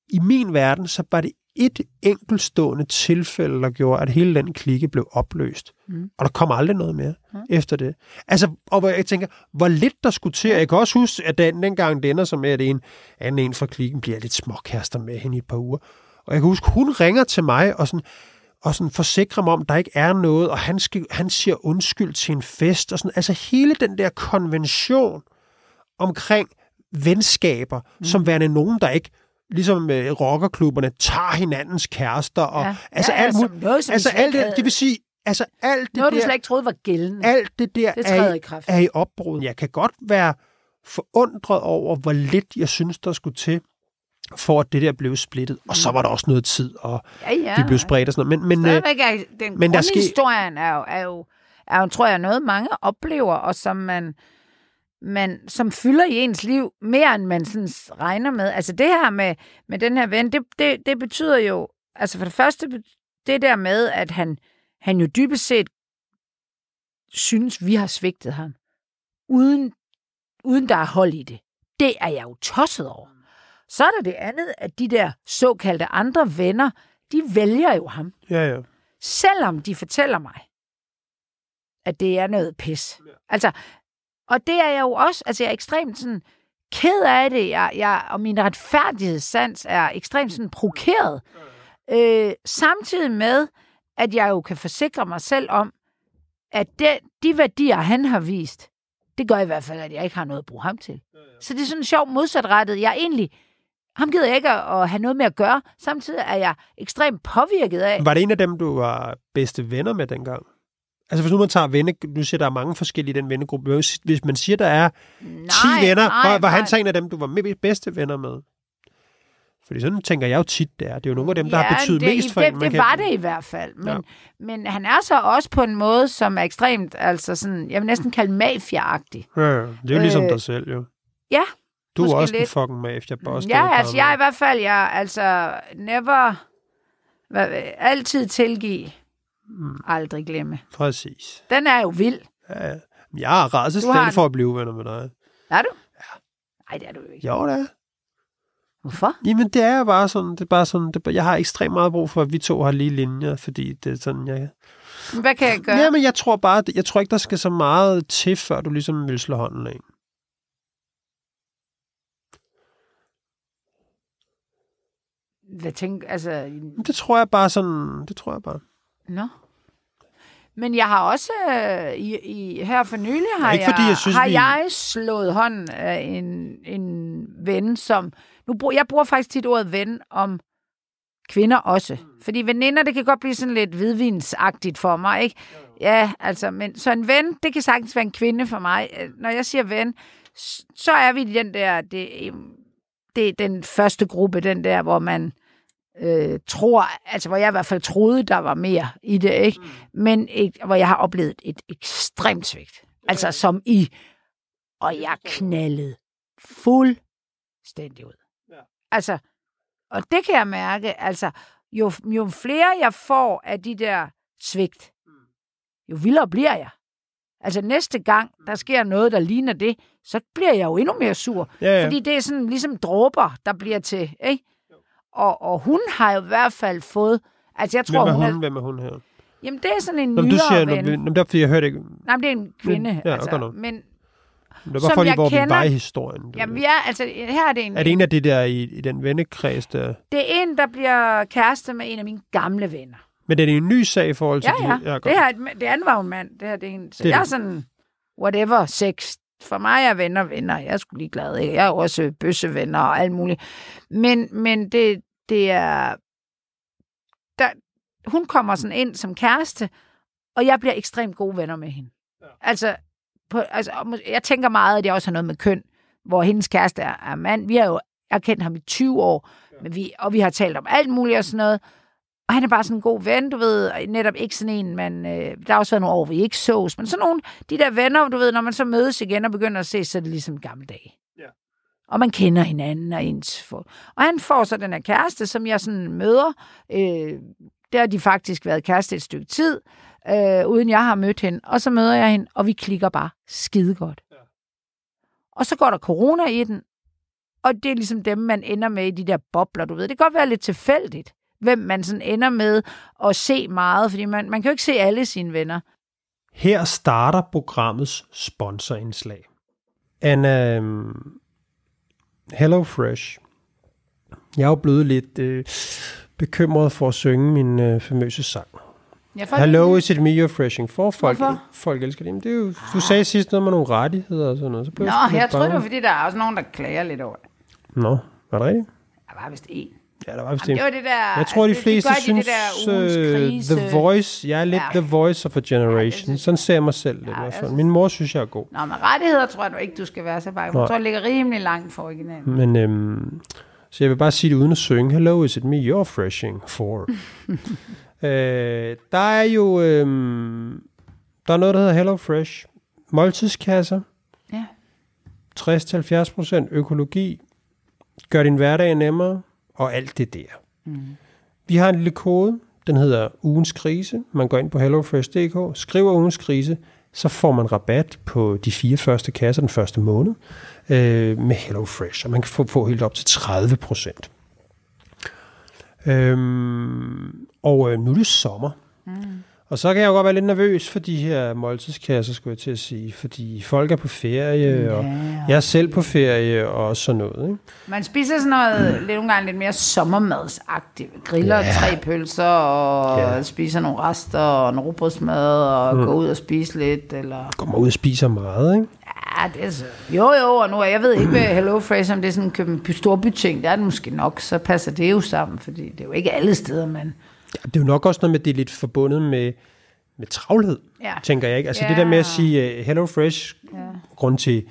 i min verden, så var det et enkeltstående tilfælde, der gjorde, at hele den klikke blev opløst. Mm. Og der kom aldrig noget mere mm. efter det. Altså, og hvor jeg tænker, hvor lidt der skulle til. Jeg kan også huske, at den, dengang det ender så med, at en anden en fra klikken bliver lidt småkærester med hende i et par uger. Og jeg kan huske, hun ringer til mig og sådan, og sådan forsikre mig om, der ikke er noget, og han, skal, han siger undskyld til en fest, og sådan. Altså hele den der konvention omkring venskaber, mm. som værende nogen, der ikke ligesom øh, rockerklubberne, tager hinandens kærester, og Ja. altså Ja, ja, alt som muligt. noget, Altså alt det, det vil sige, altså alt det Noget, du der, slet ikke troede var gældende. alt det der Det er, i kraft. er i opbrud. Jeg kan godt være forundret over, hvor lidt jeg synes, der skulle til, for at det der blev splittet. Og så var der også noget tid, og Ja, ja. de blev spredt og sådan noget. Men, men øh, Stadigvæk er den men der skal- grundhistorien er jo, er, jo, er jo, tror jeg, noget mange oplever, og som man, man som fylder i ens liv mere, end man sådan regner med. Altså det her med, med den her ven, det, det, det betyder jo, altså for det første, det der med, at han, han jo dybest set synes, vi har svigtet ham, uden, uden der er hold i det. Det er jeg jo tosset over. Så er der det andet, at de der såkaldte andre venner, de vælger jo ham. ja, ja. Selvom de fortæller mig, at det er noget pis. Altså, og det er jeg jo også, altså jeg er ekstremt sådan ked af det, jeg, jeg, og min retfærdighedssans er ekstremt sådan provokeret. Øh, samtidig med, at jeg jo kan forsikre mig selv om, at det, de værdier, han har vist, det gør i hvert fald, at jeg ikke har noget at bruge ham til. Så det er sådan en sjov modsatrettet. Jeg er egentlig, ham gider jeg ikke at, have noget med at gøre. Samtidig er jeg ekstremt påvirket af, Var det en af dem, du var bedste venner med dengang? Altså hvis nu man tager venne, nu siger der er mange forskellige i den vennegruppe. Hvis- man siger, der er 10 nej, venner, nej, var, var han så en af dem, du var med bedste venner med? Fordi sådan tænker jeg jo tit, det er. Det er jo nogle af dem, der har betydet det, mest for det, en. det, det var det i hvert fald. Men, ja. men han er så også på en måde, som er ekstremt, altså sådan, jeg vil næsten kalde mafia-agtig. Ja, det er jo ligesom Øh, dig selv, jo. ja, Du er måske også en lidt. fucking mafia boss. Ja, altså jeg er i hvert fald, jeg altså never, hvad, altid tilgive, Mm. aldrig glemme. Præcis. Den er jo vild. Ja, ja. Jeg er Du har en- for at blive venner med dig. Er du? Ja. Nej, det er du jo ikke. Jo, det er. Hvorfor? Jamen, det er bare sådan, det er bare sådan, det, er jeg har ekstremt meget brug for, at vi to har lige linjer, fordi det er sådan, jeg... Hvad kan jeg gøre? Ja, men jeg tror bare, jeg tror ikke, der skal så meget til, før du ligesom vil slå hånden af. Hvad tænker, altså, Det tror jeg bare sådan, det tror jeg bare. Nå. Men jeg har også, øh, i, i, her for nylig, har, ikke, jeg, fordi jeg synes, har vi- jeg slået hånden af en, en ven, som... Nu bruger, jeg bruger faktisk tit ordet ven om kvinder også. Fordi veninder, det kan godt blive sådan lidt hvidvinsagtigt for mig, ikke? Ja, altså, men så en ven, det kan sagtens være en kvinde for mig. Øh, Når jeg siger ven, så er vi den der, det, det er den første gruppe, den der, hvor man øh, tror, altså hvor jeg i hvert fald troede, der var mere i det, ikke? Mm. Men ikke, hvor jeg har oplevet et ekstremt svigt. Altså som i, og jeg knaldede fuldstændig ud. Ja. Altså, og det kan jeg mærke, altså, jo, jo flere jeg får af de der svigt, jo vildere bliver jeg. Altså næste gang, der sker noget, der ligner det, så bliver jeg jo endnu mere sur. Ja, ja. Fordi det er sådan ligesom dråber, der bliver til, ikke? Og, og hun har jo i hvert fald fået... Altså, jeg tror, Hvem er hun, hun? er... Hvem er hun her? Jamen, det er sådan en nyere du siger, ven. når, når, der, fordi jeg hørte ikke. Nej, men det er en kvinde. Ja, altså. Men Det var for lige, hvor vi kender- var i historien. jamen, vi er, altså, her er det en... Er det en af de der i, i den vennekreds, der... Det er en, der bliver kæreste med en af mine gamle venner. Men det er en ny sag i forhold til Ja, ja. de... det, her, er et- det andet var jo en mand. Det her det er en. Så Det er jeg er det. sådan, whatever, sex. For mig er venner venner. Jeg er sgu ligeglad. Ikke? Jeg er også bøssevenner og alt muligt. Men, men det, det er... Der, hun kommer sådan ind som kæreste, og jeg bliver ekstremt gode venner med hende. Ja. Altså, på, altså, jeg tænker meget, at det også har noget med køn, hvor hendes kæreste er, er mand. Vi har jo jeg har kendt ham i 20 år, men vi, og vi har talt om alt muligt og sådan noget. Og han er bare sådan en god ven, du ved, og netop ikke sådan en, man, øh, der har også været nogle år, vi ikke sås, men sådan nogle, de der venner, du ved, når man så mødes igen og begynder at se, så er det ligesom gamle dage. Ja. Og man kender hinanden og ens for. Og han får så den her kæreste, som jeg sådan møder. Øh, der har de faktisk været kæreste et stykke tid, øh, uden jeg har mødt hende. Og så møder jeg hende, og vi klikker bare skide godt. Ja. Og så går der corona i den, og det er ligesom dem, man ender med i de der bobler, du ved. Det kan godt være lidt tilfældigt, hvem man sådan ender med at se meget, fordi man, man kan jo ikke se alle sine venner. Her starter programmets sponsorindslag. Anna, um, Hello Fresh. Jeg er jo blevet lidt øh, bekymret for at synge min øh, famøse sang. Ja, folk, Hello, is it me you're freshing for? Folk, Hvorfor? folk elsker det. Men det er jo, du sagde sidst noget med nogle rettigheder og sådan noget. Så blev Nå, lidt jeg tror det var, fordi der er også nogen, der klager lidt over det. Nå, var det rigtigt? Der var vist en. Ja, der var vist Jamen, en. det var det der... Jeg tror, de det, fleste det synes, det der krise. The Voice, jeg er lidt Ja. The Voice of a Generation. synes Sådan ser jeg mig selv lidt. Ja, jeg fald. synes- Min mor synes, jeg er god. Nå, men rettigheder tror jeg nu ikke, du skal være så. Nej. Jeg tror, det ligger rimelig langt for originalen. Men øhm, så jeg vil bare sige det uden at synge. Hello, is it me you're freshing for? øh, der er jo øhm, der er noget, der hedder Hello Fresh. Måltidskasser. Ja. 60-70% økologi. Gør din hverdag nemmere. Og alt det der. Mm. Vi har en lille kode. Den hedder ugens krise. Man går ind på hellofresh.dk, skriver ugens krise, så får man rabat på de fire første kasser den første måned øh, med HelloFresh, og man kan få, få helt op til 30 procent. Øhm, og øh, nu er det sommer. Mm. Og så kan jeg jo godt være lidt nervøs for de her måltidskasser, skulle jeg til at sige, fordi folk er på ferie, og jeg er selv på ferie og sådan noget. Ikke? Man spiser sådan noget lidt, nogle gange lidt mere sommermadsagtigt. Griller Ja. tre pølser og Ja. ja. spiser nogle rester og en rugbrødsmad og mm. går ud og spiser lidt. Eller... Kommer ud og spiser meget, ikke? Ja, det er så... Jo, jo, og nu er jeg ved ikke med Hello Fresh, om det er sådan en storbyting. Der er det måske nok, så passer det jo sammen, fordi det er jo ikke alle steder, men... Ja, det er jo nok også noget med, at det er lidt forbundet med, med travlhed, Ja. tænker jeg ikke. Altså Ja. det der med at sige uh, Hello Fresh, Ja. grund til,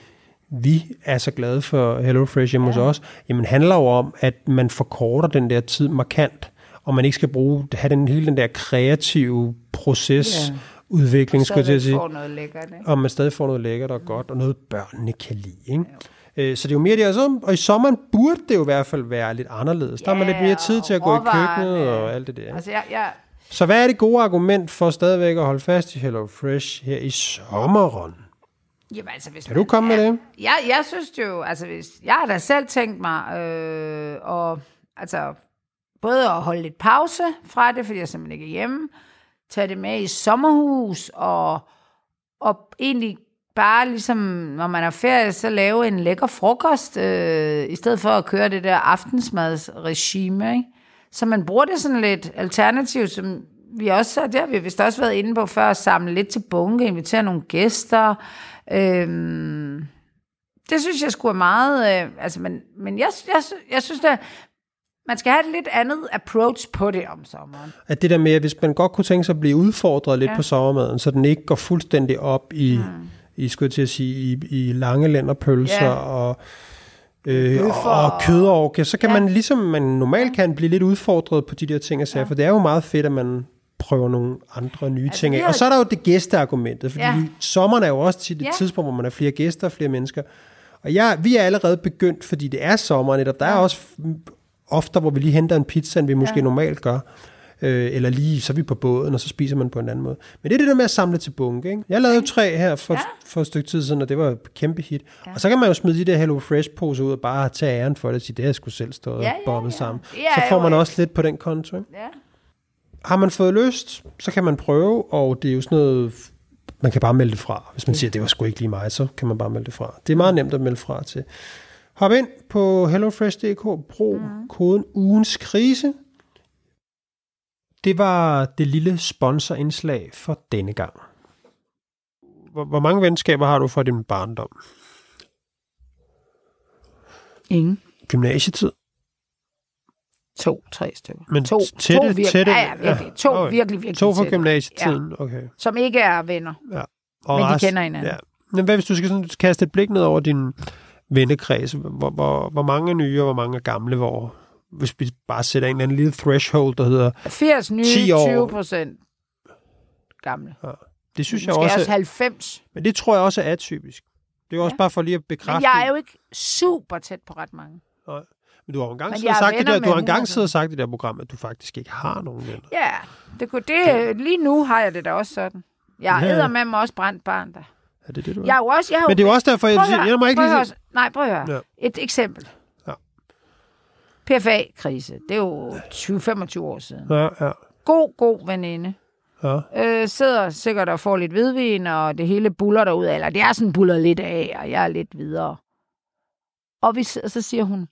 vi er så glade for Hello Fresh hjemme ja. hos os, jamen handler jo om, at man forkorter den der tid markant, og man ikke skal bruge, have den, hele den der kreative proces, Ja. udvikling, skulle jeg til at sige, lækkert, ikke? og man stadig får noget lækkert og godt, og noget børnene kan lide. Ikke? Øh, Så det er jo mere det, altså, og i sommeren burde det jo i hvert fald være lidt anderledes. Der er man Ja, lidt mere tid til at gå i køkkenet og alt det der. Altså, jeg, jeg, Så hvad er det gode argument for stadigvæk at holde fast i Hello Fresh her i sommeren? jamen, altså, hvis Kan du komme med ja, det? Jeg, jeg synes jo, altså hvis, jeg har da selv tænkt mig, øh, og, altså, både at holde lidt pause fra det, fordi jeg simpelthen ikke er hjemme, tage det med i sommerhus, og, og egentlig bare ligesom, når man er ferie, så lave en lækker frokost, øh, i stedet for at køre det der aftensmadsregime, ikke? Så man bruger det sådan lidt alternativt, som vi også, det har vi vist også været inde på før, at samle lidt til bunke, invitere nogle gæster, Øhm, det synes jeg skulle er meget... Øh, altså, men, men jeg, jeg, jeg synes, at man skal have et lidt andet approach på det om sommeren. At det der med, at hvis man godt kunne tænke sig at blive udfordret lidt Ja. på sommermaden, så den ikke går fuldstændig op i, mm. I skulle til at sige, i, i lange lænderpølser Ja. og, øh, Bøffer og, kødorke, så kan Ja. man ligesom man normalt kan blive lidt udfordret på de der ting og sager, Ja. for det er jo meget fedt, at man prøver nogle andre nye Altså, ting af. har- Og så er der jo det gæsteargumentet, fordi Ja. sommeren er jo også til det Ja. tidspunkt, hvor man er flere gæster og flere mennesker. Og jeg, vi er allerede begyndt, fordi det er sommer netop. Der er Ja. også ofte, hvor vi lige henter en pizza, end vi måske Ja. normalt gør. Øh, eller lige, så er vi på båden, og så spiser man på en anden måde. Men det er det der med at samle til bunke. Ikke? Jeg lavede jo tre her for, Ja. for et stykke tid siden, og det var et kæmpe hit. Ja. Og så kan man jo smide de der Hello Fresh-poser ud og bare tage æren for det, og sige, det har jeg sgu selv stået Ja, og ja, bobbet ja. sammen. Er Så får man også lidt på den konto. Ikke? Ja. Har man fået lyst, så kan man prøve, og det er jo sådan noget, man kan bare melde det fra. Hvis man siger, det var sgu ikke lige mig, så kan man bare melde det fra. Det er meget nemt at melde fra til. Hop ind på hellofresh.dk, brug mm. koden ugens krise. Det var det lille sponsorindslag for denne gang. Hvor, hvor mange venskaber har du fra din barndom? Ingen. Gymnasietid? To, tre stykker. Men to, tætte- to virkelig, tætte- ja, ja, virkelig. To okay. virkelig, virkelig To fra gymnasietiden? Okay. Som ikke er venner. Og Men de resten- kender hinanden. Ja. Men hvad hvis du skal sådan kaste et blik ned over din vennekreds? Hvor, hvor, hvor mange er nye, og hvor mange er gamle? Hvor, hvis vi bare sætter en eller anden lille threshold, der hedder... 80 nye, 10 år. 20 procent gamle. Det synes jeg også, også 90. men det tror jeg også er atypisk. Det er jo også Ja. bare for lige at bekræfte. Men jeg er jo ikke super tæt på ret mange. Men du har engang, siddet jeg er sagt det der, du har engang 100. siddet og sagt i det der program, at du faktisk ikke har nogen venner. Ja, det kunne det. Lige nu har jeg det da også sådan. Jeg Ja. æder med mig også brændt barn der. Er det det, du Jeg er jo også... Jeg har Men det er jo også derfor, jeg, siger, høre, jeg må ikke lige... Nej, prøv at høre. Ja. Et eksempel. PFA-krise. Det er jo 20-25 år siden. Ja, ja, God, god veninde. ja. Øh, sidder sikkert og får lidt hvidvin, og det hele buller derud af. Eller det er sådan buller lidt af, og jeg er lidt videre. Og vi, sidder- så siger hun,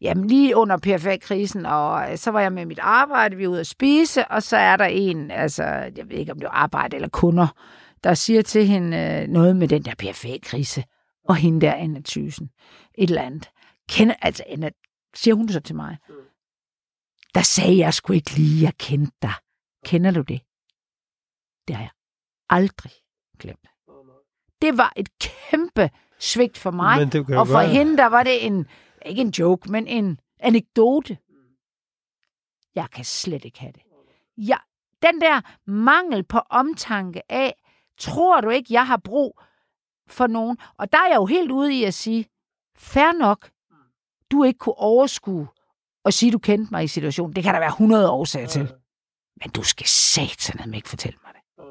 jamen lige under PFA-krisen, og øh, så var jeg med mit arbejde, vi er ude at spise, og så er der en, altså, jeg ved ikke, om det var arbejde eller kunder, der siger til hende øh, noget med den der PFA-krise, og hende der, Anna Thysen, et eller andet. Kender, altså, Anna, siger hun så til mig, der sagde jeg sgu ikke lige, jeg kendte dig. Kender du det? Det har jeg aldrig glemt. Det var et kæmpe svigt for mig, Men det og for være- hende, der var det en, ikke en joke, men en anekdote. Jeg kan slet ikke have det. Jeg, den der mangel på omtanke af, tror du ikke, jeg har brug for nogen? Og der er jeg jo helt ude i at sige, fair nok, du ikke kunne overskue og sige, du kendte mig i situationen. Det kan der være 100 årsager til. Men du skal satan ikke fortælle mig det.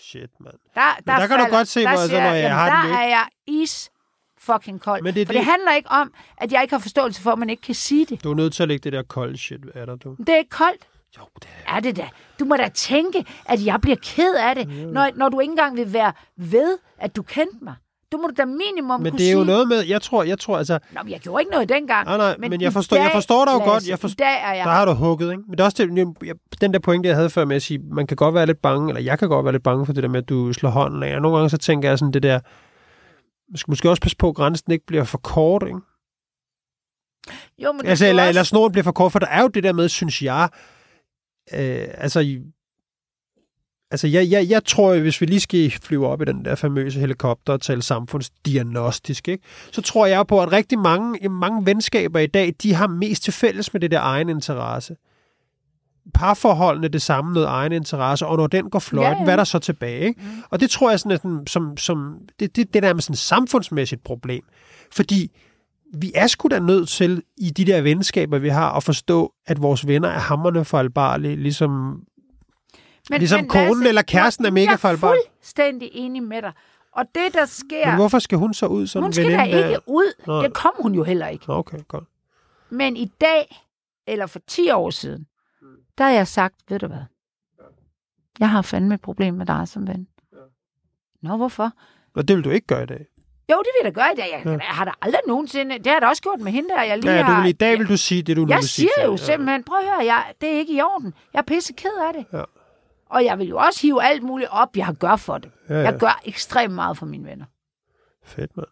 Shit, mand. Der, Men der kan du godt se, hvor jeg så, siger når jeg jamen, har der den er jeg is fucking kold. Men det er For det det- handler ikke om, at jeg ikke har forståelse for, at man ikke kan sige det. Du er nødt til at lægge det der kolde shit af dig, du. Det er ikke koldt. Jo, det er... Er det da? Du må da tænke, at jeg bliver ked af det, når, når du ikke engang vil være ved, at du kendte mig. Du må da minimum Men kunne det er jo sige, noget med, jeg tror, jeg tror, altså, Nå, men jeg gjorde ikke noget dengang. nej, nej, men, men jeg forstår, jeg dag, forstår dig jo Lasse, godt. Jeg forstår, dag er jeg... der har du hugget, ikke? Men det er også det, jeg- den der pointe, jeg havde før med at sige, man kan godt være lidt bange, eller jeg kan godt være lidt bange for det der med, at du slår hånden af. Og nogle gange så tænker jeg sådan det der, man skal måske også passe på, at grænsen ikke bliver for kort, ikke? jo, men Altså, er eller, også... eller snoren bliver for kort, for der er jo det der med, synes jeg, øh, altså, altså jeg, jeg, jeg tror, hvis vi lige skal flyve op i den der famøse helikopter og tale samfundsdiagnostisk, ikke, så tror jeg på, at rigtig mange, mange venskaber i dag, de har mest til fælles med det der egen interesse. Parforholdene det samme, noget egen interesse, og når den går fløjten, ja. hvad er der så tilbage? Ikke? Mm. Og det tror jeg sådan, er sådan, som, som det, det, det der med sådan et samfundsmæssigt problem. Fordi vi er sgu da nødt til, i de der venskaber, vi har, at forstå, at vores venner er hammerne fejlbarlige, ligesom, men, ligesom konen Lasse, eller kæresten er mega Jeg er fuldstændig enig med dig. Og det, der sker... Men hvorfor skal hun så ud sådan hun skal da der? ikke ud. Nej. Det kom hun jo heller ikke. Nå, Okay, godt. Men i dag, eller for 10 år siden, der har jeg sagt, ved du hvad? Jeg har fandme et problem med dig som ven. Nå, hvorfor? Og det vil du ikke gøre i dag. Jo, det vil jeg da gøre i dag. Jeg, Ja. jeg har da aldrig nogensinde... Det har jeg da også gjort med hende der. Jeg lige Ja, du har, vil, i dag vil du sige det, du nu Jeg vil sige. siger til- jo simpelthen, prøv at høre, jeg, det er ikke i orden. Jeg er pisse ked af det. Ja. Og jeg vil jo også hive alt muligt op, jeg gør for det. Ja, ja. Jeg gør ekstremt meget for mine venner. Fedt, mand.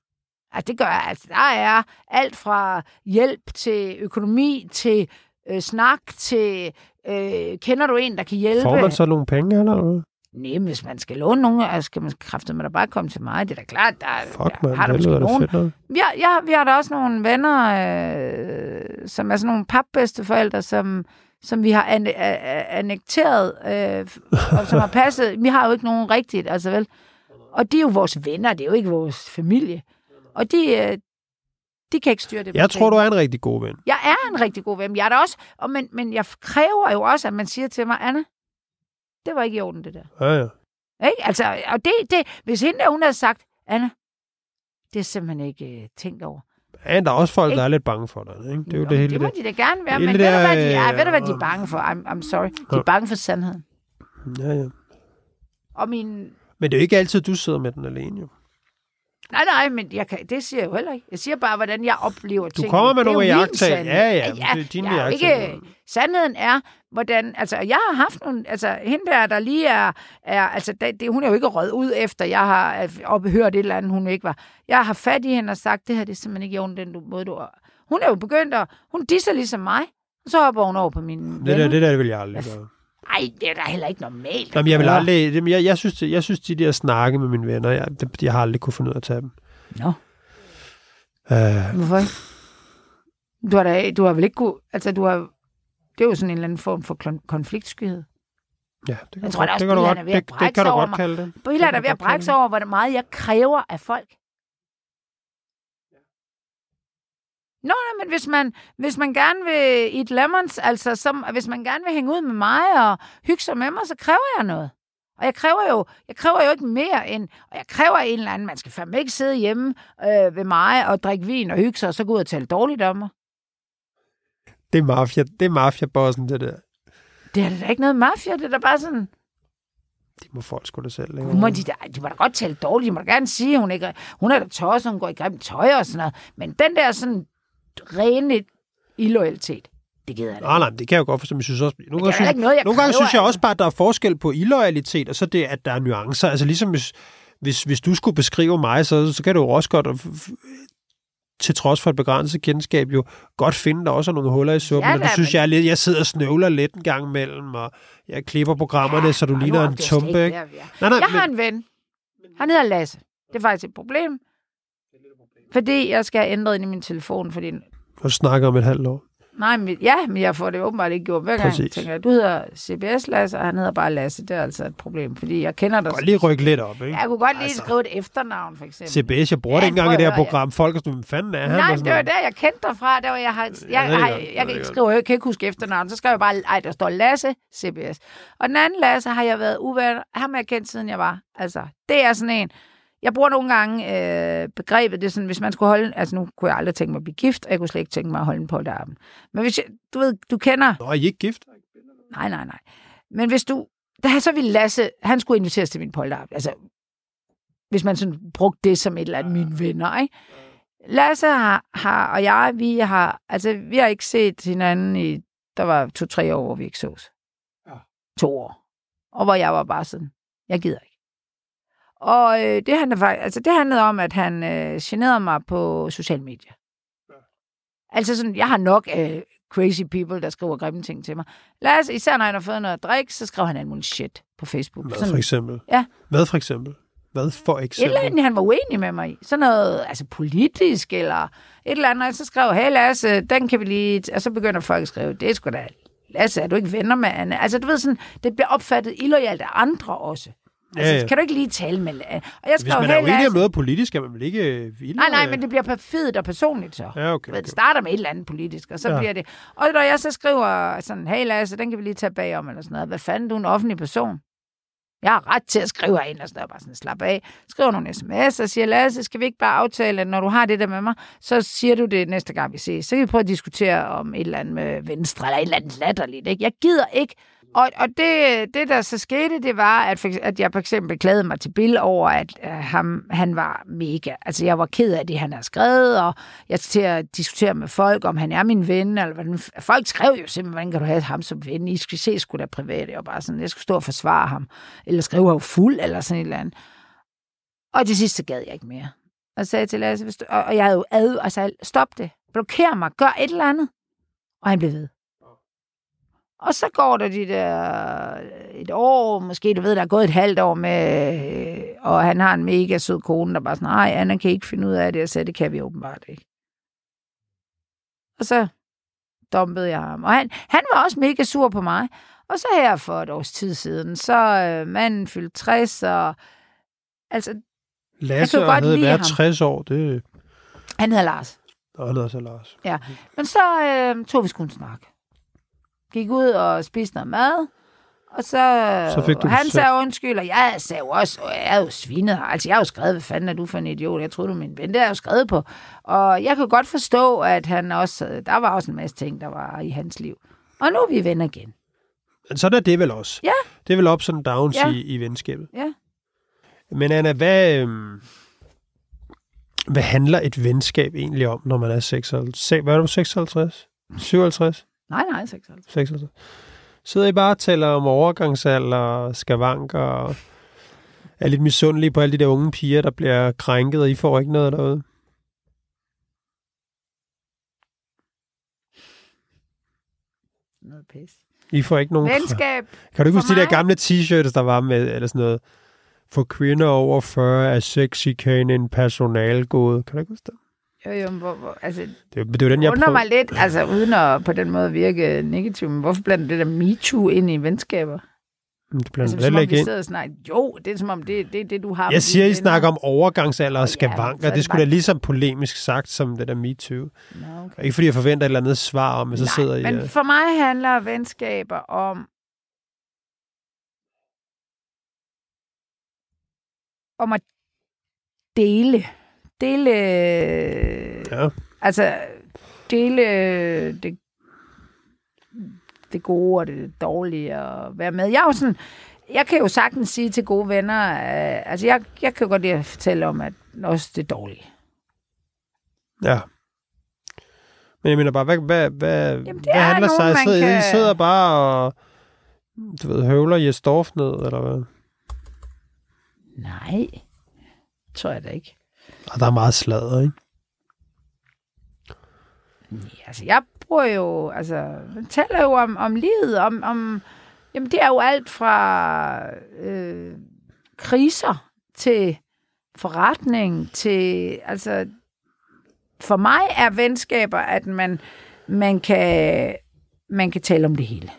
Altså, det gør jeg. Altså, der er alt fra hjælp til økonomi, til øh, snak, til øh, kender du en, der kan hjælpe? Får man så nogle penge, eller hvad? Nej, hvis man skal låne nogen, altså, skal man kræfte med da bare komme til mig. Det er da klart, der, Fuck, man. har der måske nogen. Vi har, ja, vi har da også nogle venner, øh, som er sådan nogle papbedsteforældre, som, som vi har an, annekteret, øh, og som har passet. Vi har jo ikke nogen rigtigt, altså vel. Og de er jo vores venner, det er jo ikke vores familie. Og de, øh, de kan ikke styre det. Jeg tror, du er en rigtig god ven. Jeg er en rigtig god ven. Jeg er da også, og men, men jeg kræver jo også, at man siger til mig, Anna, det var ikke i orden, det der. Ja, ja. Ikke? Altså, og det, det, hvis hende der, hun havde sagt, Anna, det er simpelthen ikke øh, tænkt over. Ja, der er også folk, Ikke? der er lidt bange for dig. Ikke? Det er jo Nå, det hele det må det. de da gerne være, men ved du, hvad der, de er? øh, Ved du, hvad de er bange for? I'm, I'm sorry. De er Ja. bange for sandheden. Ja, ja. Og min... Men det er jo ikke altid, du sidder med den alene, jo. Nej, nej, men jeg kan, det siger jeg jo heller ikke. Jeg siger bare, hvordan jeg oplever Du ting. kommer med nogle iagttagelser. sandhed. Ja, ja, det er dine jeg ikke, Sandheden er, hvordan... Altså, jeg har haft nogle... Altså, hende der, der lige er... er altså, det, det, hun er jo ikke røget ud efter, jeg har øh, ophørt et eller andet, hun ikke var. Jeg har fat i hende og sagt, det her det er simpelthen ikke orden, den du, måde, du... Hun er jo begyndt at... Hun disser ligesom mig, og så hopper hun over på min Det der, det der vil jeg aldrig gøre. Ej, det er da heller ikke normalt. Jamen, jeg vil aldrig... det- Jeg, jeg, synes, det- jeg synes, de der snakke med mine venner, jeg, det- jeg har aldrig kunne finde ud af at tage dem. Nå, Uh, hvorfor ikke? Du har, da, du har vel ikke kunne... Altså, du har... Det er jo sådan en eller anden form for kon- konfliktskyhed. ja, det kan Jeg du tror også, det kan du godt, det, det kan du godt kalde det. Billard er ved at du brække sig over, hvor meget jeg kræver af folk. Nå, nej, men hvis man, hvis man gerne vil eat lemons, altså som, hvis man gerne vil hænge ud med mig og hygge sig med mig, så kræver jeg noget. Og jeg kræver jo, jeg kræver jo ikke mere end, og jeg kræver en eller anden, man skal fandme ikke sidde hjemme øh, ved mig og drikke vin og hygge sig, og så gå ud og tale dårligt om mig. Det er mafia, det er mafia-bossen, det der. Det er da ikke noget mafia, det er da bare sådan, Det må folk sgu da selv lave. Må, de, da, de må da godt tale dårligt. De må da gerne sige, hun, ikke, hun er da tosset, hun går i grimt tøj og sådan noget. Men den der sådan rene illoyalitet. Det gider jeg da Nej, nej, det kan jeg jo godt forstå, men jeg synes også... Nogle gange, synes, ikke noget, jeg nogle gange synes jeg også bare, at der er forskel på illoyalitet, og så det, at der er nuancer. Altså ligesom hvis, hvis, hvis du skulle beskrive mig, så, så kan du jo også godt, til trods for et begrænset kendskab, jo godt finde, der også er nogle huller i suppen. Ja, Ja, og du synes, jeg, er lidt, jeg sidder og snøvler lidt en gang imellem, og jeg klipper programmerne, så du ligner er en tumpe, ikke? der, er. Nej, nej, Jeg men, har en ven. Han hedder Lasse. Det er faktisk et problem. Fordi jeg skal have ændret ind i min telefon, fordi... og snakker om et halvt år. Nej, men, ja, men jeg får det åbenbart ikke gjort hver gang. Præcis. Jeg tænker, du hedder CBS Lasse, og han hedder bare Lasse. Det er altså et problem, fordi jeg kender dig. Godt lige rykke lidt op, ikke? Jeg kunne godt lige Altså. skrive et efternavn, for eksempel. CBS, jeg bruger det Ja, ikke engang i det her program. Folk er sådan, fanden er han? Nej, det var der, jeg kendte dig fra. Der var jeg har, jeg, jeg, det jeg, jeg jeg kan det ikke skrive, jeg kan ikke huske efternavn. Så skrev jeg bare, ej, der står Lasse CBS. Og den anden Lasse har jeg været uvenner. Ham har jeg kendt siden jeg var. Altså, det er sådan en. Jeg bruger nogle gange øh, begrebet, det er sådan, hvis man skulle holde, altså nu kunne jeg aldrig tænke mig at blive gift, og jeg kunne slet ikke tænke mig at holde en på armen. Men hvis jeg, du ved, du kender, Nå, er I ikke gift? nej, nej, nej. Men hvis du, der så ville Lasse, han skulle inviteres til min polterabend. Altså, hvis man sådan brugte det som et eller andet mine venner, ikke? Lasse har, har, og jeg, vi har, altså, vi har ikke set hinanden i, der var to-tre år, hvor vi ikke sås. Ja. To år. Og hvor jeg var bare sådan, jeg gider ikke. Og øh, det, handlede faktisk, altså, det handlede om, at han øh, generede mig på sociale medier. Ja. Altså sådan, jeg har nok øh, crazy people, der skriver grimme ting til mig. Lasse, især når han har fået noget at drikke, så skriver han alt muligt shit på Facebook. Hvad Sådan, for eksempel? Ja. Hvad for eksempel? Hvad for et eksempel? eller andet, han var uenig med mig i. Sådan noget altså politisk, eller et eller andet. Og så skrev hey Lasse, den kan vi lige... Og så begynder folk at skrive, det er sgu da... Lasse, er du ikke venner med Anne? Altså, du ved sådan, det bliver opfattet illoyalt af andre også. Altså, Ja, ja. kan du ikke lige tale med Anne? Og jeg Hvis skrev, man er hey uenig om noget politisk, er man vel ikke øh, vild? Nej, nej, men det bliver perfidt og personligt så. Ja, okay. Okay. Det starter med et eller andet politisk, og så Ja. bliver det... Og når jeg så skriver sådan, hey Lasse, den kan vi lige tage bagom, eller sådan noget. Hvad fanden, du er en offentlig person. Jeg har ret til at skrive herind, og sådan noget, bare sådan slap af. Skriver nogle sms og siger, Lasse, skal vi ikke bare aftale, at når du har det der med mig, så siger du det næste gang, vi ses. Så kan vi prøve at diskutere om et eller andet med venstre, eller et eller andet latterligt. Ikke? Jeg gider ikke. Og, og det, det, der så skete, det var, at, for, at jeg for eksempel klagede mig til Bill over, at øh, ham, han var mega. Altså, jeg var ked af det, han havde skrevet, og jeg til at diskutere med folk, om han er min ven, eller hvordan. Folk skrev jo simpelthen, hvordan kan du have ham som ven? I skal se sgu da privat. Jeg var bare sådan, jeg skulle stå og forsvare ham, eller skrive ham fuld, eller sådan et eller andet. Og til sidst, så gad jeg ikke mere. Og jeg sagde til Lasse, hvis du, og, og jeg havde jo ad, og sagde, stop det, blokér mig, gør et eller andet. Og han blev ved. Og så går der de der et år, måske du ved, der er gået et halvt år med, øh, og han har en mega sød kone, der bare sådan, nej, Anna kan ikke finde ud af det. Jeg sagde, det kan vi åbenbart ikke. Og så dumpede jeg ham. Og han, han var også mega sur på mig. Og så her for et års tid siden, så øh, manden fyldte 60, og altså, Lasse jeg godt havde været ham. 60 år, det han hedder Lars. han hedder så Lars. Men så øh, tog vi sgu en snak. Gik ud og spiste noget mad. Og så, Så fik du han sagde undskyld, og jeg sagde også, og jeg er jo svinet. Altså, jeg har jo skrevet, hvad fanden er du for en idiot? Jeg troede, du min ven. Det har jeg jo skrevet på. Og jeg kan godt forstå, at han også, der var også en masse ting, der var i hans liv. Og nu er vi venner igen. Men sådan er det vel også. Ja. Det er vel op sådan downs Ja. i, i venskabet. Ja. Men Anna, hvad, øhm, hvad handler et venskab egentlig om, når man er 56? Se- Hvad er du, 56? 57? Nej, nej, 56. 56? Sidder I bare og taler om overgangsalder skavanker og er lidt misundelige på alle de der unge piger, der bliver krænket, og I får ikke noget derude? Noget pis. I får ikke nogen... Venskab. Kan du ikke huske de der gamle t-shirts, der var med, eller sådan noget? For kvinder over 40 er sexikane en personalgode. Kan du ikke huske det? Jo, jo, hvor, hvor, altså, Det det var den, jeg undrer prøvede. mig lidt, altså uden at på den måde virke negativ, men hvorfor blander det der MeToo ind i venskaber? Det Altså, blander som om vi ind. sidder og snakker, jo, det er som om, det det, er det, du har Jeg siger, I snakker om overgangsalder og Ja, skavanker. er det det skulle da lige så polemisk sagt som det der MeToo. Nå, okay. Ikke fordi jeg forventer et eller andet svar om, men så sidder I... men for mig handler venskaber om om at dele. Dele... Ja. Altså, dele det, det gode og det dårlige og være med. Jeg er jo sådan, jeg kan jo sagtens sige til gode venner, øh, altså jeg, jeg kan jo godt lide at fortælle om, at også det dårlige. Ja. Men jeg mener bare, hvad, hvad, hvad, Jamen, det hvad er handler nogen, sig? man Sidder, kan- I sidder bare og du ved, høvler Jes Dorf ned, eller hvad? Nej, tror jeg da ikke. Og der er meget sladder, ikke? Ja, altså, jeg bruger jo, altså, man taler jo om, om livet, om, om, jamen, det er jo alt fra øh, kriser til forretning til, altså, for mig er venskaber, at man, man kan, man kan tale om det hele.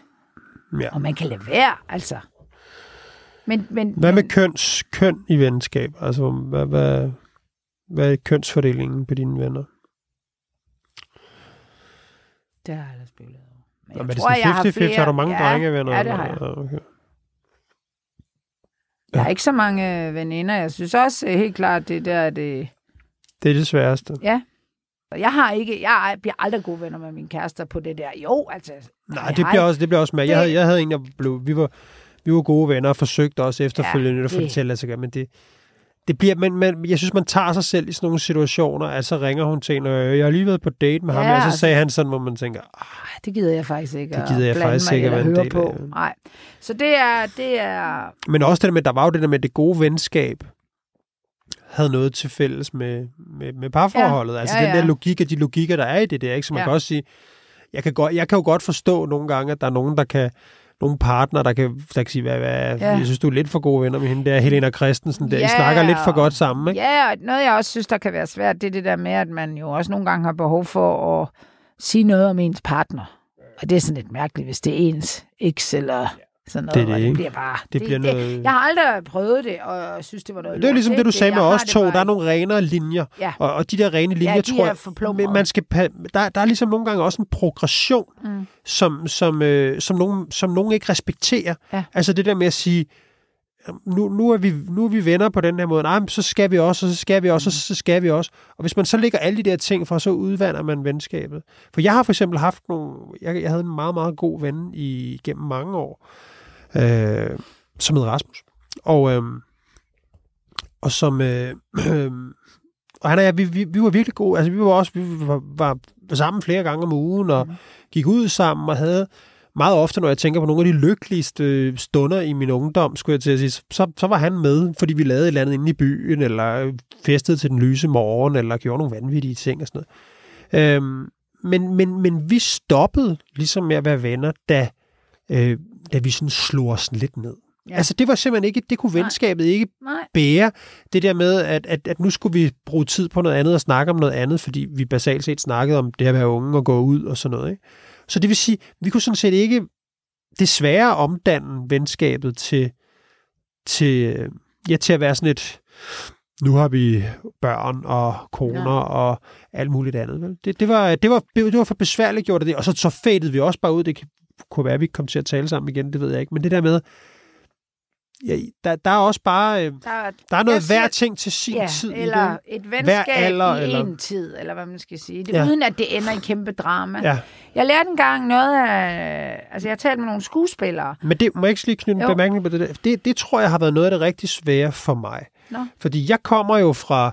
Ja. Og man kan lade være, altså. Men, men, Hvad med men, køns, køn i venskab? Altså, hvad, hvad, hvad er kønsfordelingen på dine venner? Det har jeg aldrig spillet over. Men Nå, men er det sådan 50-50? Har, har du mange ja, drengevenner? Ja, det eller har jeg. hvad? Ja, okay. Jeg har ikke så mange veninder. Jeg synes også øh, helt klart, det der, det... Det er det sværeste. Og Jeg har ikke, jeg bliver aldrig gode venner med mine kærester på det der. Jo, altså. Nej, det bliver også, det bliver også med. Jeg Det- havde, jeg havde en, der blev, vi var, vi var gode venner og forsøgte også efterfølgende Ja, at få det det- til at lade sig gøre, men det, det bliver, men, men jeg synes, man tager sig selv i sådan nogle situationer, at så ringer hun til en, og jeg har lige været på date med ham, Ja, og så altså- sagde han sådan, hvor man tænker, ah, det gider jeg faktisk ikke Det gider jeg faktisk mig ikke eller høre del af. på. Nej. Så det er, det er... men også det der med, der var jo det der med det gode venskab, havde noget til fælles med, med, med parforholdet. Ja. Altså Ja, den ja. der logik og de logikker, der er i det der, ikke? Så man Ja. kan også sige, jeg kan, godt, jeg kan jo godt forstå nogle gange, at der er nogen, der kan nogle partner, der kan, der kan sige, hvad, hvad, ja. Jeg synes, du er lidt for gode venner med hende der, Helena Christensen der. I Ja, snakker lidt for godt sammen, ikke? Ja, og noget jeg også synes, der kan være svært, det er det der med, at man jo også nogle gange har behov for at sige noget om ens partner. Og det er sådan lidt mærkeligt, hvis det er ens eks eller sådan noget. Det er det, det bliver bare... Det bliver noget- Jeg har aldrig prøvet det, og jeg synes, det var noget Det er ligesom det, du sagde med jeg har os det to. bare Der er nogle renere linjer. Ja. Og, og de der rene linjer, de tror jeg, forplumrede. man skal, der, der er ligesom nogle gange også en progression, Mm. som, som, øh, som, nogen, som nogen ikke respekterer. Ja. Altså det der med at sige, nu, nu, er vi, nu er vi venner på den her måde. Nej, men så skal vi også, og så skal vi også, og så skal vi også. Og hvis man så lægger alle de der ting for, så udvander man venskabet. For jeg har for eksempel haft nogle... Jeg, jeg havde en meget, meget god ven i, gennem mange år, øh, som hed Rasmus. Og, øh, og som... Øh, øh, og han og jeg, vi, vi, vi var virkelig gode. Altså, vi var også vi var, var sammen flere gange om ugen, og Mhm. gik ud sammen og havde meget ofte, når jeg tænker på nogle af de lykkeligste stunder i min ungdom, skulle jeg til at sige, så, så var han med, fordi vi lavede et eller andet inde i byen, eller festede til den lyse morgen, eller gjorde nogle vanvittige ting og sådan noget. Øhm, men, men, men vi stoppede ligesom med at være venner, da, øh, da vi sådan slog os lidt ned. Ja. Altså det var simpelthen ikke, det kunne Nej. venskabet ikke Nej. bære. Det der med, at, at, at nu skulle vi bruge tid på noget andet og snakke om noget andet, fordi vi basalt set snakkede om det at være unge og gå ud og sådan noget. Ikke? Så det vil sige, vi kunne sådan set ikke desværre omdanne venskabet til, til, ja, til at være sådan et, nu har vi børn og koner. Ja. og alt muligt andet. Vel? Det, det, var, det, var, det var for besværligt gjort af det, og så, så fadede vi også bare ud. Det kan- kunne være, at vi kom til at tale sammen igen, det ved jeg ikke. Men det der med, ja, der, der er også bare, øh, Der, er- der er noget siger- hver ting til sin ja, tid. eller det. et venskab alder, i eller- en tid, eller hvad man skal sige. Det, Ja. Uden at det ender i kæmpe drama. Ja. Jeg lærte engang noget af... Altså, jeg har talt med nogle skuespillere. Men det må jeg ikke lige knytte en Jo. bemærkning på det der. Det, det tror jeg har været noget af det rigtig svære for mig. Nå. Fordi jeg kommer jo fra,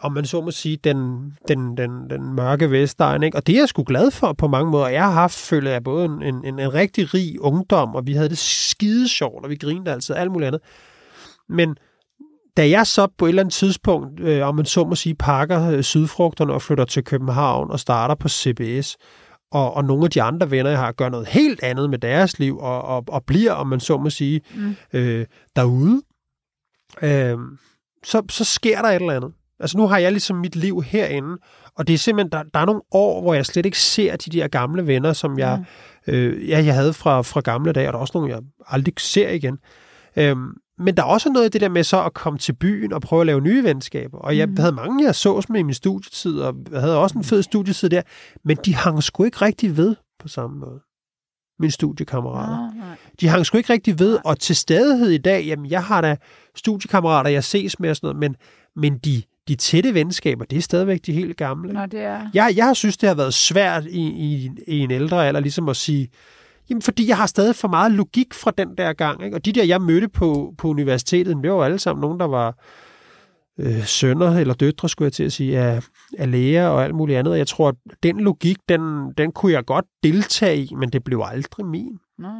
om man så må sige, den, den, den, den mørke Vestegn, ikke? Og det er jeg sgu glad for på mange måder. Jeg har haft, føler jeg, både en, en, en, rigtig rig ungdom, og vi havde det skide sjovt, og vi grinede altid, alt muligt andet. Men da jeg så på et eller andet tidspunkt, øh, om man så må sige, pakker øh, sydfrugterne og flytter til København og starter på CBS, og, og nogle af de andre venner, jeg har, gør noget helt andet med deres liv, og, og, og bliver, om man så må sige, Mm. øh, derude, øh, så, så sker der et eller andet. Altså nu har jeg ligesom mit liv herinde, og det er simpelthen, der, der er nogle år, hvor jeg slet ikke ser de der gamle venner, som jeg, øh, ja, jeg havde fra, fra gamle dage, og der er også nogle, jeg aldrig ser igen. Øhm, men der er også noget af det der med så at komme til byen og prøve at lave nye venskaber. Og jeg Mhm. havde mange, jeg sås med i min studietid, og jeg havde også en fed studietid der, men de hang sgu ikke rigtig ved på samme måde. Mine studiekammerater. Nå, nej. De hang sgu ikke rigtig ved, og til stadighed i dag, jamen jeg har da studiekammerater, jeg ses med og sådan noget, men, men de, de tætte venskaber, det er stadigvæk de helt gamle. Nå, det er... Jeg, jeg har synes, det har været svært i, i, i en ældre alder, ligesom at sige, jamen fordi jeg har stadig for meget logik fra den der gang, ikke? og de der, jeg mødte på, på universitetet, det var jo alle sammen nogen, der var øh, sønner eller døtre, skulle jeg til at sige, af, af læger og alt muligt andet. Jeg tror, at den logik, den, den kunne jeg godt deltage i, men det blev aldrig min. Nej.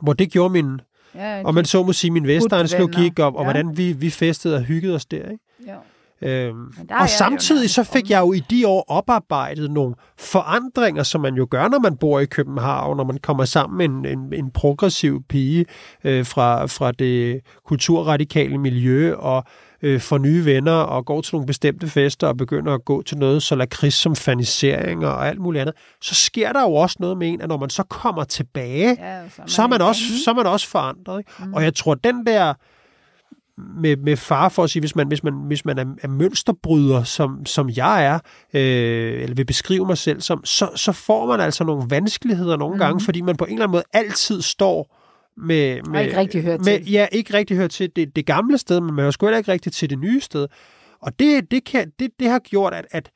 Hvor det gjorde min, Ja, og man så må sige, min Vestegns logik op, og Ja. hvordan vi, vi festede og hyggede os der. Ikke? jo. Øhm, er og samtidig så fik jeg jo i de år oparbejdet nogle forandringer, som man jo gør, når man bor i København, når man kommer sammen med en, en, en progressiv pige øh, fra, fra det kulturradikale miljø og øh, får nye venner og går til nogle bestemte fester og begynder at gå til noget så lakrids som fanisering og alt muligt andet, så sker der jo også noget med en, at når man så kommer tilbage, Ja, så, så er man også, så er man også forandret. Ikke? Mm. Og jeg tror, den der med, med far for at sige, hvis man, hvis man, hvis man er, er mønsterbryder, som, som jeg er, øh, eller vil beskrive mig selv som, så, så får man altså nogle vanskeligheder nogle mm. gange, fordi man på en eller anden måde altid står med... med ikke rigtig hørt med, til. Ja, ikke rigtig hørt til det, det gamle sted, men man hører sgu heller ikke rigtig til det nye sted. Og det, det, kan, det, det har gjort, at, at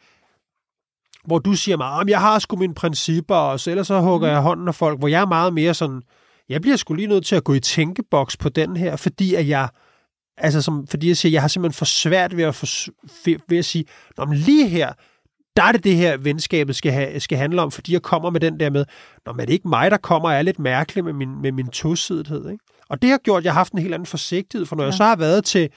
hvor du siger mig, at jeg har sgu mine principper, og så ellers så hugger jeg hånden af folk, hvor jeg er meget mere sådan, jeg bliver sgu lige nødt til at gå i tænkeboks på den her, fordi at jeg, altså som, fordi jeg siger, jeg har simpelthen for svært ved at, for, ved at sige, Nå, men lige her, der er det det her, venskabet skal, have, skal handle om, fordi jeg kommer med den der med, Nå, men er det ikke mig, der kommer og er lidt mærkelig med min, med min tosidighed, ikke? Og det har gjort, at jeg har haft en helt anden forsigtighed, for når ja. jeg så har været til,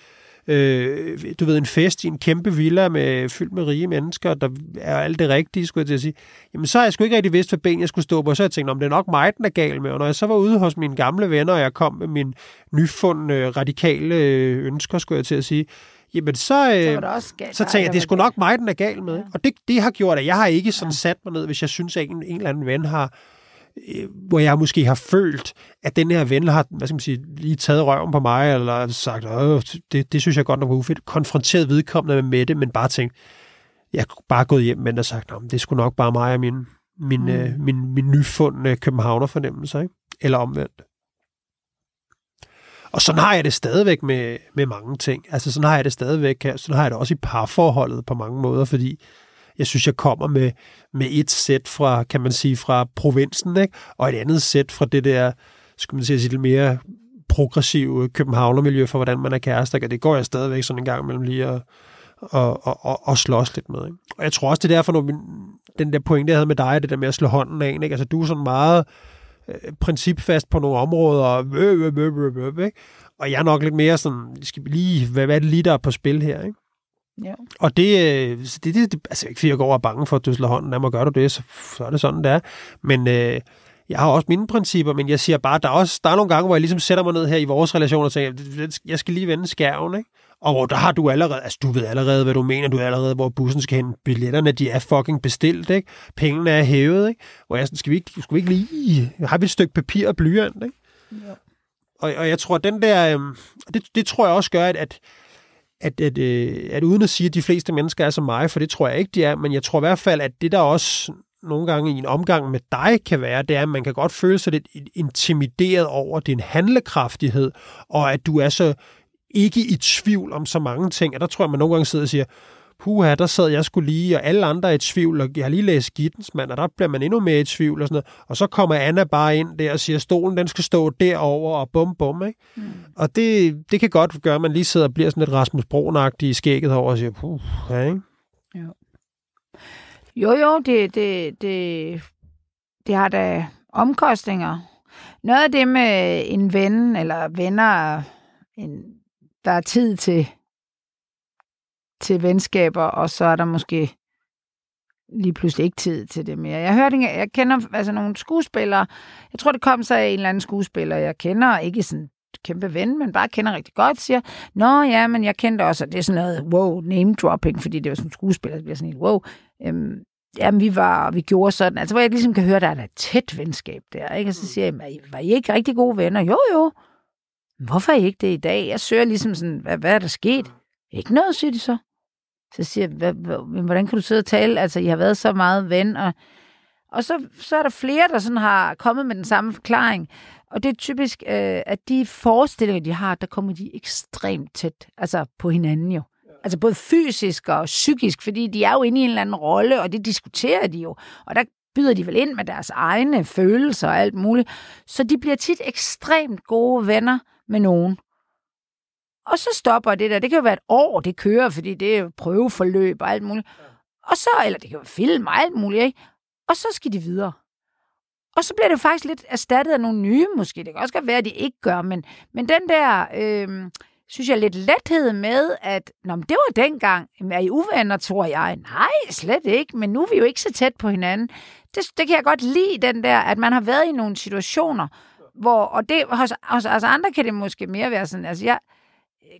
øh, du ved, en fest i en kæmpe villa med, fyldt med rige mennesker, der er alt det rigtige, skulle jeg til at sige, jamen så har jeg sgu ikke rigtig vidst, hvad ben jeg skulle stå på, så jeg tænkt, om det er nok mig, den er gal med. Og når jeg så var ude hos mine gamle venner, og jeg kom med mine nyfundne radikale øh, ønsker, skulle jeg til at sige, jamen så, øh, Så også galt. så tænkte jeg, det er sgu nok mig, den er gal med. Ja. Og det, det har gjort, at jeg har ikke sådan sat mig ned, hvis jeg synes, at en, en eller anden ven har, øh, hvor jeg måske har følt, at den her ven har, hvad skal man sige, lige taget røven på mig, eller sagt, Åh, det, det synes jeg godt nok var ufedt, konfronteret vedkommende med det, men bare tænkt, jeg kunne bare gået hjem med og sagt, "Nå, men det sgu nok bare mig og min, min, mm. øh, min, min nyfundne københavner fornemmelse, ikke? eller omvendt. Og sådan har jeg det stadigvæk med, med mange ting. Altså sådan har jeg det stadigvæk, sådan har jeg det også i parforholdet på mange måder, fordi jeg synes, jeg kommer med, med et sæt fra, kan man sige, fra provinsen, ikke? og et andet sæt fra det der, skal man sige, lidt mere progressive københavnermiljø for, hvordan man er kærester. Og det går jeg stadigvæk sådan en gang mellem lige at, og, og, og, og slås lidt med. Ikke? Og jeg tror også, det er derfor, når min, den der pointe, jeg havde med dig, det der med at slå hånden af, ikke? altså du er sådan meget øh, principfast på nogle områder, og, øh, øh, øh, øh, øh, ikke? og jeg er nok lidt mere sådan, skal vi lige, hvad, hvad er det lige, der er på spil her? Ikke? Ja. Og det, øh, så det, det, det, altså ikke fordi jeg går og er bange for, at du slår hånden af mig, gør du det, så, så er det sådan, det er. Men øh, jeg har også mine principper, men jeg siger bare, der er også der er nogle gange, hvor jeg ligesom sætter mig ned her i vores relation og tænker, jeg skal lige vende skærven, ikke? Og hvor der har du allerede, altså du ved allerede, hvad du mener, du er allerede, hvor bussen skal hen. Billetterne, de er fucking bestilt, ikke? Pengene er hævet, ikke? Hvor jeg sådan, skal vi ikke, skal vi ikke lige, har vi et stykke papir og blyant, ikke? Ja. Og, og jeg tror, den der, øh, det, det tror jeg også gør, at, at at, at, øh, at uden at sige, at de fleste mennesker er som mig, for det tror jeg ikke, de er, men jeg tror i hvert fald, at det der også nogle gange i en omgang med dig kan være, det er, at man kan godt føle sig lidt intimideret over din handlekraftighed, og at du er så ikke i tvivl om så mange ting. Og der tror jeg, man nogle gange sidder og siger, puha, der sad jeg skulle lige, og alle andre er i tvivl, og jeg har lige læst Gittens mand, og der bliver man endnu mere i tvivl, og sådan noget. Og så kommer Anna bare ind der og siger, stolen den skal stå derover og bum bum, ikke? Mm. Og det, det kan godt gøre, at man lige sidder og bliver sådan lidt Rasmus broen i skægget over og siger, puh, ja, ikke? Jo, jo, jo det, det, det, det har da omkostninger. Noget af det med en ven eller venner, en, der er tid til, til venskaber, og så er der måske lige pludselig ikke tid til det mere. Jeg hørte, jeg kender altså nogle skuespillere, jeg tror, det kom så af en eller anden skuespiller, jeg kender, ikke sådan kæmpe ven, men bare kender rigtig godt, siger, Nå ja, men jeg kendte også, og det er sådan noget, wow, name dropping, fordi det var som skuespiller, det bliver sådan helt, wow, øhm, jamen vi var, vi gjorde sådan, altså hvor jeg ligesom kan høre, der er et tæt venskab der, ikke? Og så siger jeg, var I ikke rigtig gode venner? Jo, jo. Hvorfor er I ikke det i dag? Jeg søger ligesom sådan, hvad, hvad er der sket? Ikke noget, siger de så. Så siger jeg, hvordan kan du sidde og tale? Altså, I har været så meget ven, og, og så, så er der flere, der sådan har kommet med den samme forklaring. Og det er typisk, øh, at de forestillinger, de har, der kommer de ekstremt tæt altså på hinanden jo. Altså både fysisk og psykisk, fordi de er jo inde i en eller anden rolle, og det diskuterer de jo. Og der byder de vel ind med deres egne følelser og alt muligt. Så de bliver tit ekstremt gode venner med nogen. Og så stopper det der. Det kan jo være et år, det kører, fordi det er prøveforløb og alt muligt. Og så, eller det kan jo være film og alt muligt, ikke? Og så skal de videre. Og så bliver det faktisk lidt erstattet af nogle nye, måske. Det kan også godt være, at de ikke gør, men, men den der, øh, synes jeg, lidt lethed med, at Nå, men det var dengang. Er I uvenner, tror jeg? Nej, slet ikke, men nu er vi jo ikke så tæt på hinanden. Det, det kan jeg godt lide, den der, at man har været i nogle situationer, hvor, og det, hos, hos, hos andre kan det måske mere være sådan, altså jeg,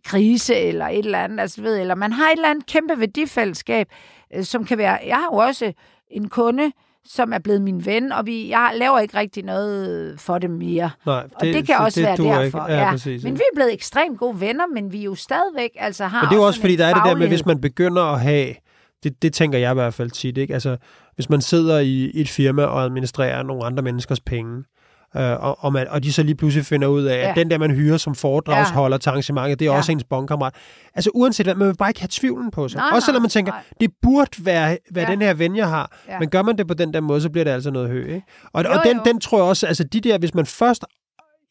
krise eller et eller andet, altså ved, eller man har et eller andet kæmpe værdifællesskab, øh, som kan være, jeg har jo også en kunde, som er blevet min ven, og vi, jeg laver ikke rigtig noget for dem mere. Nej, det, og det kan også det, være derfor. Ikke. Ja, ja. Præcis, Men ja. vi er blevet ekstremt gode venner, men vi jo stadigvæk altså har Men det er jo også, fordi der er det der med, hvis man begynder at have, det, det tænker jeg i hvert fald tit, ikke? Altså, hvis man sidder i, i et firma og administrerer nogle andre menneskers penge, øh, og, og, man, og de så lige pludselig finder ud af, ja. Ja. at den der, man hyrer som foredragsholder til arrangementet, det er Ja. også ens bondkammerat. Altså uanset hvad, man vil bare ikke have tvivlen på sig. Nej, også selvom man tænker, nej. det burde være, være Ja. den her ven, jeg har. Ja. Men gør man det på den der måde, så bliver det altså noget højt. Ikke? Og, Jo, og den, jo. den tror jeg også, altså de der, hvis man først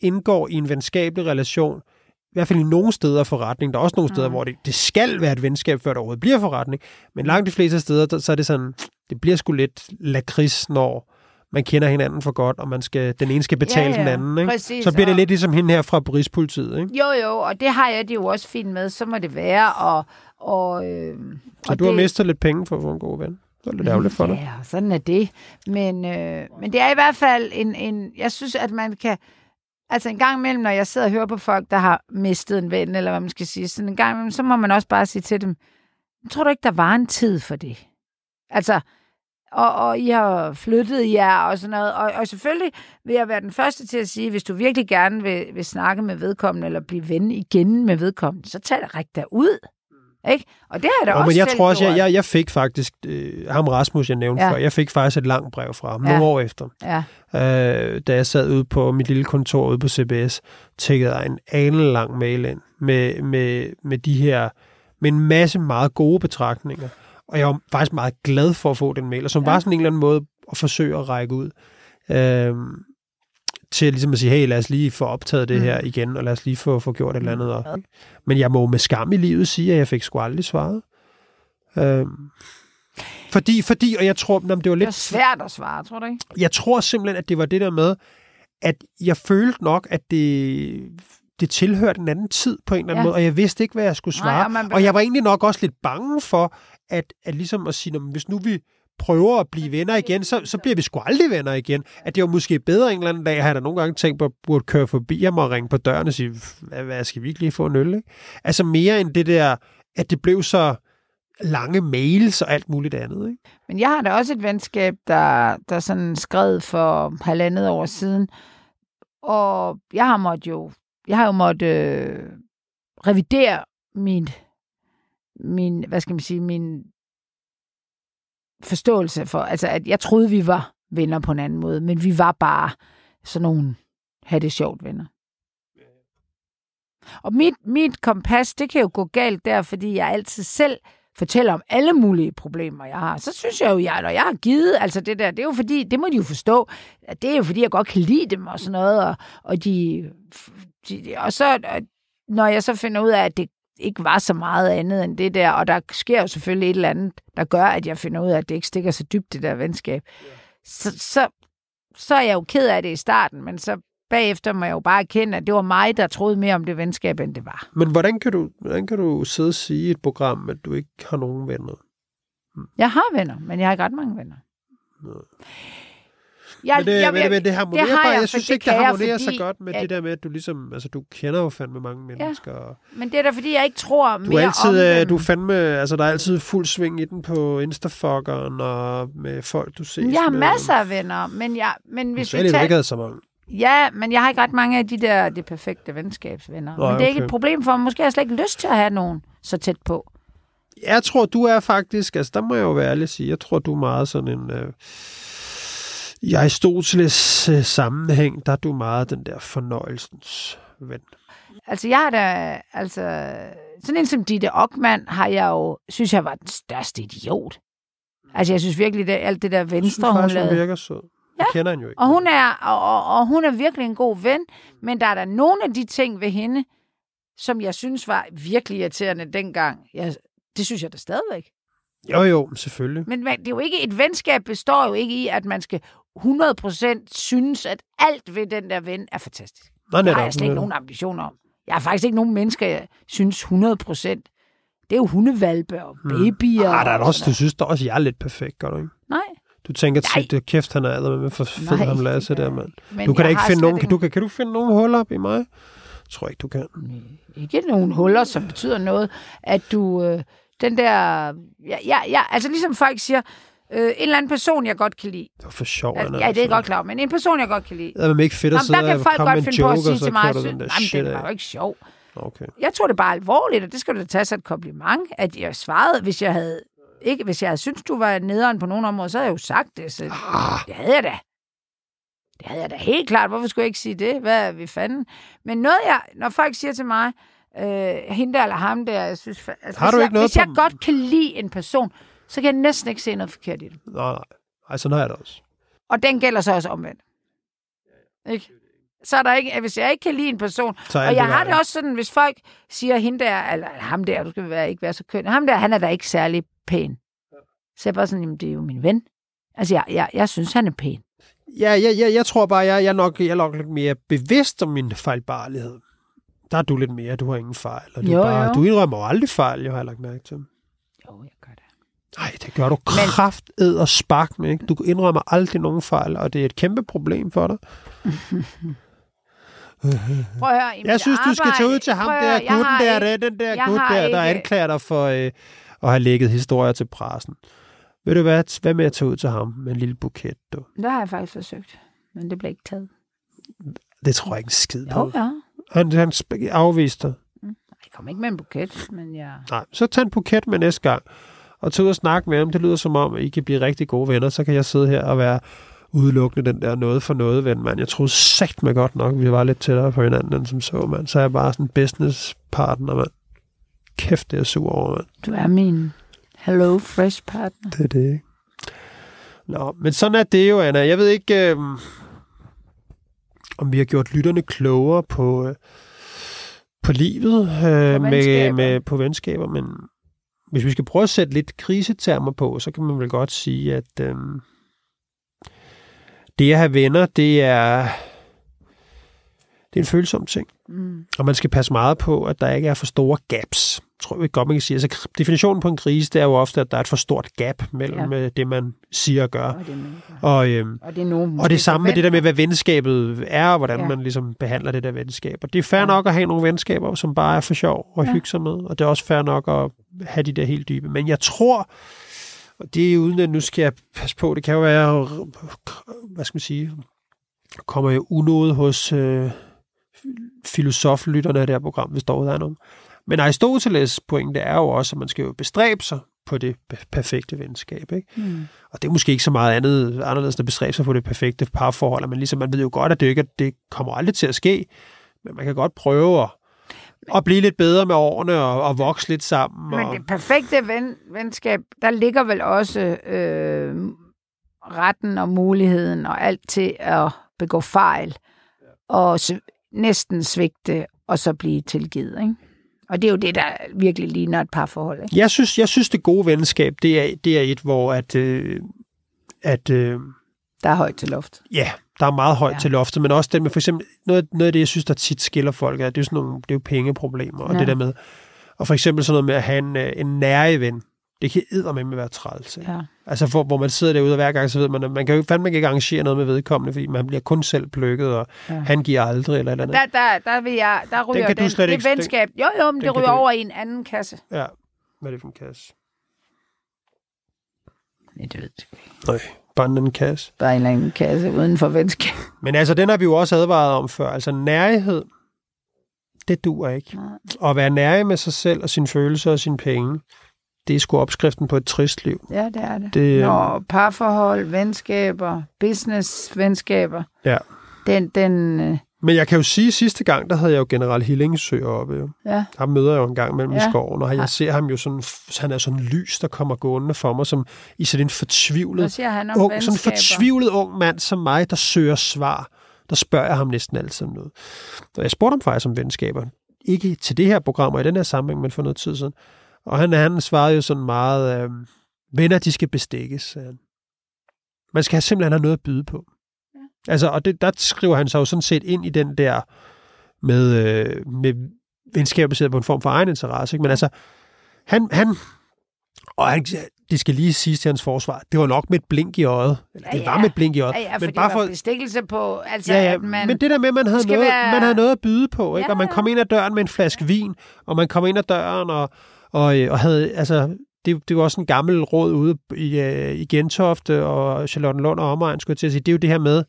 indgår i en venskabelig relation, i hvert fald i nogle steder forretning. Der er også nogle steder, mm. hvor det, det skal være et venskab, før det overhovedet bliver forretning. Men langt de fleste steder, der, så er det sådan, det bliver sgu lidt lakrids, når man kender hinanden for godt, og man skal, den ene skal betale Ja, ja, den anden. Ikke? præcis, så bliver det og- lidt ligesom hende her fra Rigspolitiet. Ikke? Jo, jo, og det har jeg det jo også fint med. Så må det være, og... og øh, Så og du har det, mistet lidt penge for at få en god ven. Det er lidt ærgerligt for dig. Ja, sådan er det. Men, øh, men det er i hvert fald en, en... Jeg synes, at man kan... Altså en gang imellem, når jeg sidder og hører på folk, der har mistet en ven, eller hvad man skal sige, sådan en gang imellem, så må man også bare sige til dem, tror du ikke, der var en tid for det? Altså, og, og I har flyttet jer og sådan noget. Og, og selvfølgelig vil jeg være den første til at sige, hvis du virkelig gerne vil, vil snakke med vedkommende, eller blive ven igen med vedkommende, så tag det rigtig ud. Ikke? Og det har jeg da Og, også men jeg tror også, jeg, jeg, jeg fik faktisk, øh, ham Rasmus, jeg nævnte. Ja. før, jeg fik faktisk et langt brev fra ham, Ja. nogle år efter. Ja. øh, da jeg sad ude på mit lille kontor ude på CBS, tækkede jeg en ane lang mail ind med, med, med de her, med en masse meget gode betragtninger. Og jeg var faktisk meget glad for at få den mail, og som ja. Var sådan en eller anden måde at forsøge at række ud. Øh, til ligesom at sige, hey, lad os lige få optaget det Mm. her igen, og lad os lige få, få gjort et eller andet. Og, men jeg må med skam i livet sige, at jeg fik sgu aldrig svaret. Øh, fordi, fordi, og jeg tror, jamen, det var Det lidt er svært at svare, tror du ikke? jeg tror simpelthen, at det var det der med, at jeg følte nok, at det, det tilhørte en anden tid på en eller anden Ja. måde, og jeg vidste ikke, hvad jeg skulle Nej, svare. og man og jeg var egentlig nok også lidt bange for, at, at ligesom at sige, "Nå, men hvis nu vi prøver at blive venner igen, så, så bliver vi sgu aldrig venner igen. At det var måske bedre en eller anden dag, har jeg da nogle gange tænkt på, at burde køre forbi ham og ringe på døren og sige, hvad, skal vi ikke lige få en øl? Ikke? Altså mere end det der, at det blev så lange mails og alt muligt andet. Ikke? Men jeg har da også et venskab, der, der sådan skred for halvandet år siden. Og jeg har måttet jo, jeg har jo måttet øh, revidere min, min, hvad skal man sige, min forståelse for, altså at jeg troede, vi var venner på en anden måde, men vi var bare sådan nogle have det sjovt venner. Og mit, mit kompas, det kan jo gå galt der, fordi jeg altid selv fortæller om alle mulige problemer, jeg har. Så synes jeg jo, jeg, når jeg har givet, altså det der, det er jo fordi, det må de jo forstå, at det er jo fordi, jeg godt kan lide dem og sådan noget, og, og de, de, og så, når jeg så finder ud af, at det ikke var så meget andet end det der, og der sker jo selvfølgelig et eller andet, der gør, at jeg finder ud af, at det ikke stikker så dybt, det der venskab, så, så, så er jeg jo ked af det i starten, men så bagefter må jeg jo bare erkende, at det var mig, der troede mere om det venskab, end det var. Men hvordan kan du, hvordan kan du sidde og sige i et program, at du ikke har nogen venner? Jeg har venner, men jeg har ikke ret mange venner. Jeg, men det, jeg, men, men det harmonerer det har bare. jeg, Jeg, synes det ikke, det kan jeg, harmonerer fordi så godt med at- det der med, at du ligesom, altså du kender jo fandme mange mennesker. Ja. Men det er da, fordi jeg ikke tror Du mere er om altid, øh, dem. du fandme, altså der er altid fuld sving i den på Instafoggeren og med folk, du ses Jeg har med. masser af venner, men, jeg, men hvis er vi tager... ikke så mange. Ja, men jeg har ikke ret mange af de der det perfekte venskabsvenner. Nej, men det er ikke okay. et problem for mig. Måske har jeg slet ikke lyst til at have nogen så tæt på. Jeg tror, du er faktisk, altså der må jeg jo være ærlig sige, jeg tror, du er meget sådan en... Øh, i Aristoteles sammenhæng, der er du meget den der fornøjelsens ven. Altså, jeg har da... Altså, sådan en som Ditte Ockmann har jeg jo... Synes jeg var den største idiot. Altså, jeg synes virkelig, det, alt det der Jeg synes venstre, hun faktisk, hun lavede... virker sød. Ja. Jeg kender hende jo ikke. Og hun, er, og, og, og hun er virkelig en god ven, men der er der nogle af de ting ved hende, som jeg synes var virkelig irriterende dengang. Jeg, det synes jeg da stadigvæk. Jo, jo, selvfølgelig. Men man- det er jo ikke, et venskab består jo ikke i, at man skal 100% synes, at alt ved den der ven er fantastisk. Nej, Det har jeg slet ikke nogen ambitioner om. Jeg har faktisk ikke nogen mennesker, jeg synes 100%. Det er jo hundevalpe og babyer. Ah, der er og også, du synes da også, jeg er lidt perfekt, gør du ikke? Nej. Du tænker, at det kæft, han er med for fed ham Lasse der, mand. Men Du kan da ikke finde nogen, kan du, kan, kan du finde nogen huller op i mig? Jeg tror ikke, du kan. ikke nogen huller, som betyder noget, at du, øh, den der, ja, ja, ja, altså ligesom folk siger, øh, en eller anden person, jeg godt kan lide. Det var for sjov, Ja, Anna, ja, det er altså. jeg godt klar, men en person, jeg godt kan lide. Det er ikke fedt at Jamen, sidde der kan folk godt finde på at sige til mig, der jamen, det var jo ikke sjov. Okay. Jeg tror det bare alvorligt, og det skal du da tage sig et kompliment, at jeg svarede, hvis jeg havde ikke, hvis jeg havde syntes, du var nederen på nogen områder, så havde jeg jo sagt det. Så Ah, det havde jeg da. Det havde jeg da helt klart. Hvorfor skulle jeg ikke sige det? Hvad er vi fanden? Men noget jeg, når folk siger til mig, øh, hende der eller ham der, jeg synes, altså, Har du hvis, ikke jeg, noget hvis jeg på- godt kan lide en person, så kan jeg næsten ikke se noget forkert i det. nej, nej. Ej, sådan har jeg det også. Og den gælder så også omvendt. Ikke? Så er der ikke, hvis jeg ikke kan lide en person, er og jeg det har det også sådan, hvis folk siger, hende der, eller ham der, du skal være, ikke være så køn, ham der, han er da ikke særlig pæn. Så jeg bare sådan, jamen, det er jo min ven. Altså, jeg, jeg, jeg synes, han er pæn. Ja, ja, ja, jeg tror bare, jeg, jeg, er nok, jeg er nok lidt mere bevidst om min fejlbarlighed. Der er du lidt mere, du har ingen fejl. Og du, Jo, bare, jo. du indrømmer jo aldrig fejl, jeg har lagt mærke til. Jo, jeg gør det. Nej, det gør du kraft og spark med. Ikke? Du indrømmer aldrig nogen fejl, og det er et kæmpe problem for dig. Prøv at høre, Jeg synes, du skal tage ud til ham der, høre, jeg gutten der, der, den der gut der, der ikke- anklager dig for øh, at have lægget historier til pressen. Ved du hvad, hvad med at tage ud til ham med en lille buket, du? Det har jeg faktisk forsøgt, men det blev ikke taget. Det tror jeg ikke en skid Jo, på. ja. Han, han afviste dig. Jeg kom ikke med en buket, men jeg... Nej, så tag en buket med næste gang, og tag ud og snakke med ham. Det lyder som om, at I kan blive rigtig gode venner. Så kan jeg sidde her og være udelukkende den der noget for noget ven, mand. Jeg troede sagt mig godt nok, vi var lidt tættere på hinanden end som så, mand. Så er jeg bare sådan business partner, mand. Kæft, det er jeg sur over, mand. Du er min Hello Fresh partner. Det er det, ikke? Nå, men sådan er det jo, Anna. Jeg ved ikke, øh, om vi har gjort lytterne klogere på, øh, på livet, øh, med, venskaber. med, på venskaber, men hvis vi skal prøve at sætte lidt krisetermer på, så kan man vel godt sige, at øh, det at have venner, det er, det er en følsom ting. Mm. Og man skal passe meget på, at der ikke er for store gaps. Tror jeg godt, man kan sige. Altså, definitionen på en krise, det er jo ofte, at der er et for stort gap mellem Ja. ja. det, man siger og gør. Og det mennesker. Og, øhm, Og det er nogen, og det samme med det der med, hvad venskabet er, og hvordan Ja. man ligesom behandler det der venskab. Og det er fair Ja. nok at have nogle venskaber, som bare er for sjov og Ja. hygge sig med. Og det er også fair nok at have de der helt dybe. Men jeg tror, og det er uden at nu skal jeg passe på, det kan jo være, hvad skal man sige, kommer jo unåde hos øh, filosoflytterne af det her program, hvis der er nogen. Men Aristoteles pointe er jo også, at man skal jo bestræbe sig på det perfekte venskab. Ikke? Mm. Og det er måske ikke så meget andet, anderledes end at bestræbe sig på det perfekte parforhold. Men ligesom man ved jo godt, at det, ikke, det kommer aldrig til at ske. Men man kan godt prøve at, at blive lidt bedre med årene og, og vokse lidt sammen. Men og, det perfekte ven, venskab, der ligger vel også øh, retten og muligheden og alt til at begå fejl og næsten svigte og så blive tilgivet. Ikke? Og det er jo det, der virkelig ligner et parforhold. Ikke? jeg, synes, jeg synes, det gode venskab, det er, det er et, hvor at, øh, at øh, Der er højt til loft. ja, der er meget højt Ja. til loftet, men også det med for eksempel, noget, noget af det, jeg synes, der tit skiller folk, er, det er sådan nogle, det er jo pengeproblemer, og Ja. ja. det der med, og for eksempel sådan noget med at have en, øh, en nære ven, det kan eddermame være træls. Ikke? Ja. Altså, for, hvor man sidder derude, og hver gang, så ved man, at man kan jo fandme ikke arrangere noget med vedkommende, fordi man bliver kun selv plukket, og Ja. han giver aldrig, eller eller andet. Der, der, der, vil jeg, der ryger kan du den, slet det ikke- den- venskab. Jo, jo, men den det ryger over i en anden kasse. Ja. Hvad er det for en kasse? Nej, det ved jeg ikke. Nej, bare en anden kasse. Bare en eller anden kasse uden for venskab. Men altså, den har vi jo også advaret om før. Altså, nærhed, det duer ikke. Nej. At være nærig med sig selv og sine følelser og sine penge, det er sgu opskriften på et trist liv. Ja, det er det. Det, Når parforhold, venskaber, business-venskaber, Ja. den, den, øh, Men jeg kan jo sige, at sidste gang, der havde jeg jo General Hillingsø oppe. Jo. ja, Ham møder jeg jo en gang mellem Ja. i skoven, og Ja. jeg ser ham jo sådan, han er sådan lys, der kommer gående for mig, som i sådan en fortvivlet, han ung, sådan en fortvivlet ung mand som mig, der søger svar. Der spørger jeg ham næsten altid om noget. Og jeg spurgte ham faktisk om venskaber. ikke til det her program og i den her sammenhæng, men for noget tid siden. Og han, han svarede jo sådan meget, øh, venner, de skal bestikkes. Man skal simpelthen have noget at byde på. Ja. Altså, og det, der skriver han sig jo sådan set ind i den der med, øh, med venskab baseret på en form for egen interesse. Ikke? Men altså, han, han og han, det skal lige sige til hans forsvar, det var nok med et blink i øjet. Eller, Ja, det var med et blink i øjet. Ja, ja, men bare for, bestikkelse på, altså ja, ja, at man... men det der med, at man havde, noget, være- man havde noget at byde på, ikke? Ja, og man kom ind ad døren med en flaske vin, og man kom ind ad døren og, og, øh, og havde, altså, det, det var også en gammel råd ude i, øh, i Gentofte og Charlottenlund og omegn, skulle jeg til at sige, det er jo det her med,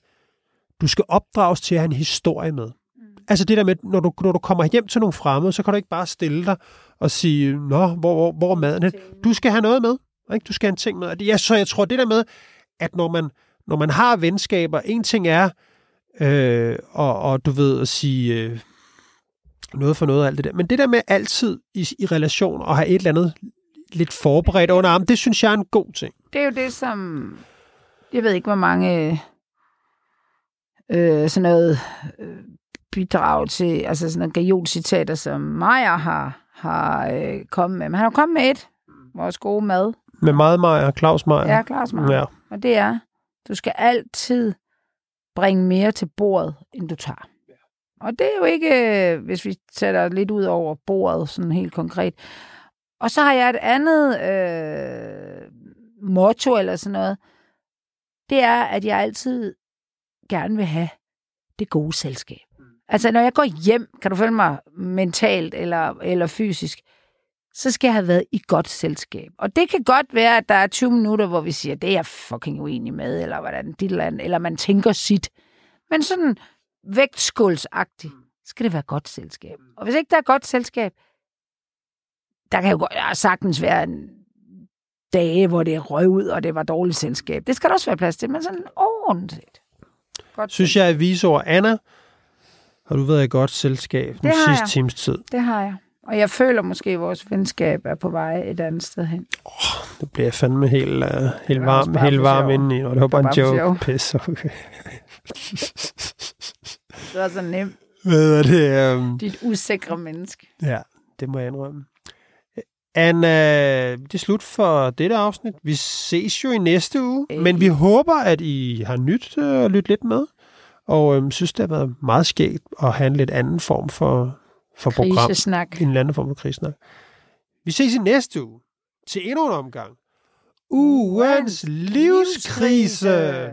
du skal opdrages til at have en historie med. Mm. Altså det der med, når du, når du kommer hjem til nogle fremmede, så kan du ikke bare stille dig og sige, nå, hvor, hvor, hvor er maden? hen?" Du skal have noget med. Ikke? Du skal have en ting med. Ja, så jeg tror, det der med, at når man, når man har venskaber, en ting er, øh, og, og du ved, at sige øh, noget for noget og alt det der, men det der med altid i, i relation og have et eller andet lidt forberedt under armen, det synes jeg er en god ting. det er jo det, som... Jeg ved ikke, hvor mange øh, sådan noget øh, bidrag til, altså sådan nogle gajolcitater, som Maja har, har øh, kommet med. Men han har kommet med et, vores gode mad. Med meget Maja, Claus Maja. Ja, Claus Maja. Ja. Og det er, du skal altid bringe mere til bordet, end du tager. Og det er jo ikke, øh, hvis vi sætter lidt ud over bordet, sådan helt konkret. Og så har jeg et andet øh, motto eller sådan noget. Det er, at jeg altid gerne vil have det gode selskab. Altså, når jeg går hjem, kan du følge mig mentalt eller, eller fysisk, så skal jeg have været i godt selskab. Og det kan godt være, at der er 20 minutter, hvor vi siger, det er jeg fucking uenig med, eller hvordan, dit eller, andet, eller man tænker sit. Men sådan vægtskålsagtigt skal det være godt selskab. Og hvis ikke der er godt selskab, der kan jo godt, ja, sagtens være en dage, hvor det røg ud, og det var dårligt selskab. Det skal der også være plads til, men sådan ordentligt. Godt Synes jeg er visord. Anna, har du været i godt selskab den har sidste jeg. times tid? Det har jeg. Og jeg føler måske, at vores venskab er på vej et andet sted hen. Det bliver jeg fandme helt, uh, helt varm, helt varm indeni. Og det var bare Det en joke. sjov. Pis, okay. Det var så nemt. Hvad er det? Um, Dit usikre menneske. ja, det må jeg indrømme. Anna, det er slut for dette afsnit. Vi ses jo i næste uge, Øh. men vi håber, at I har nyt øh, og lyttet lidt med, og øhm, synes, det har været meget skægt at have en lidt anden form for, for program. Krisesnak. En eller anden form for krigssnak. Vi ses i næste uge til endnu en omgang. Ugens livskrise.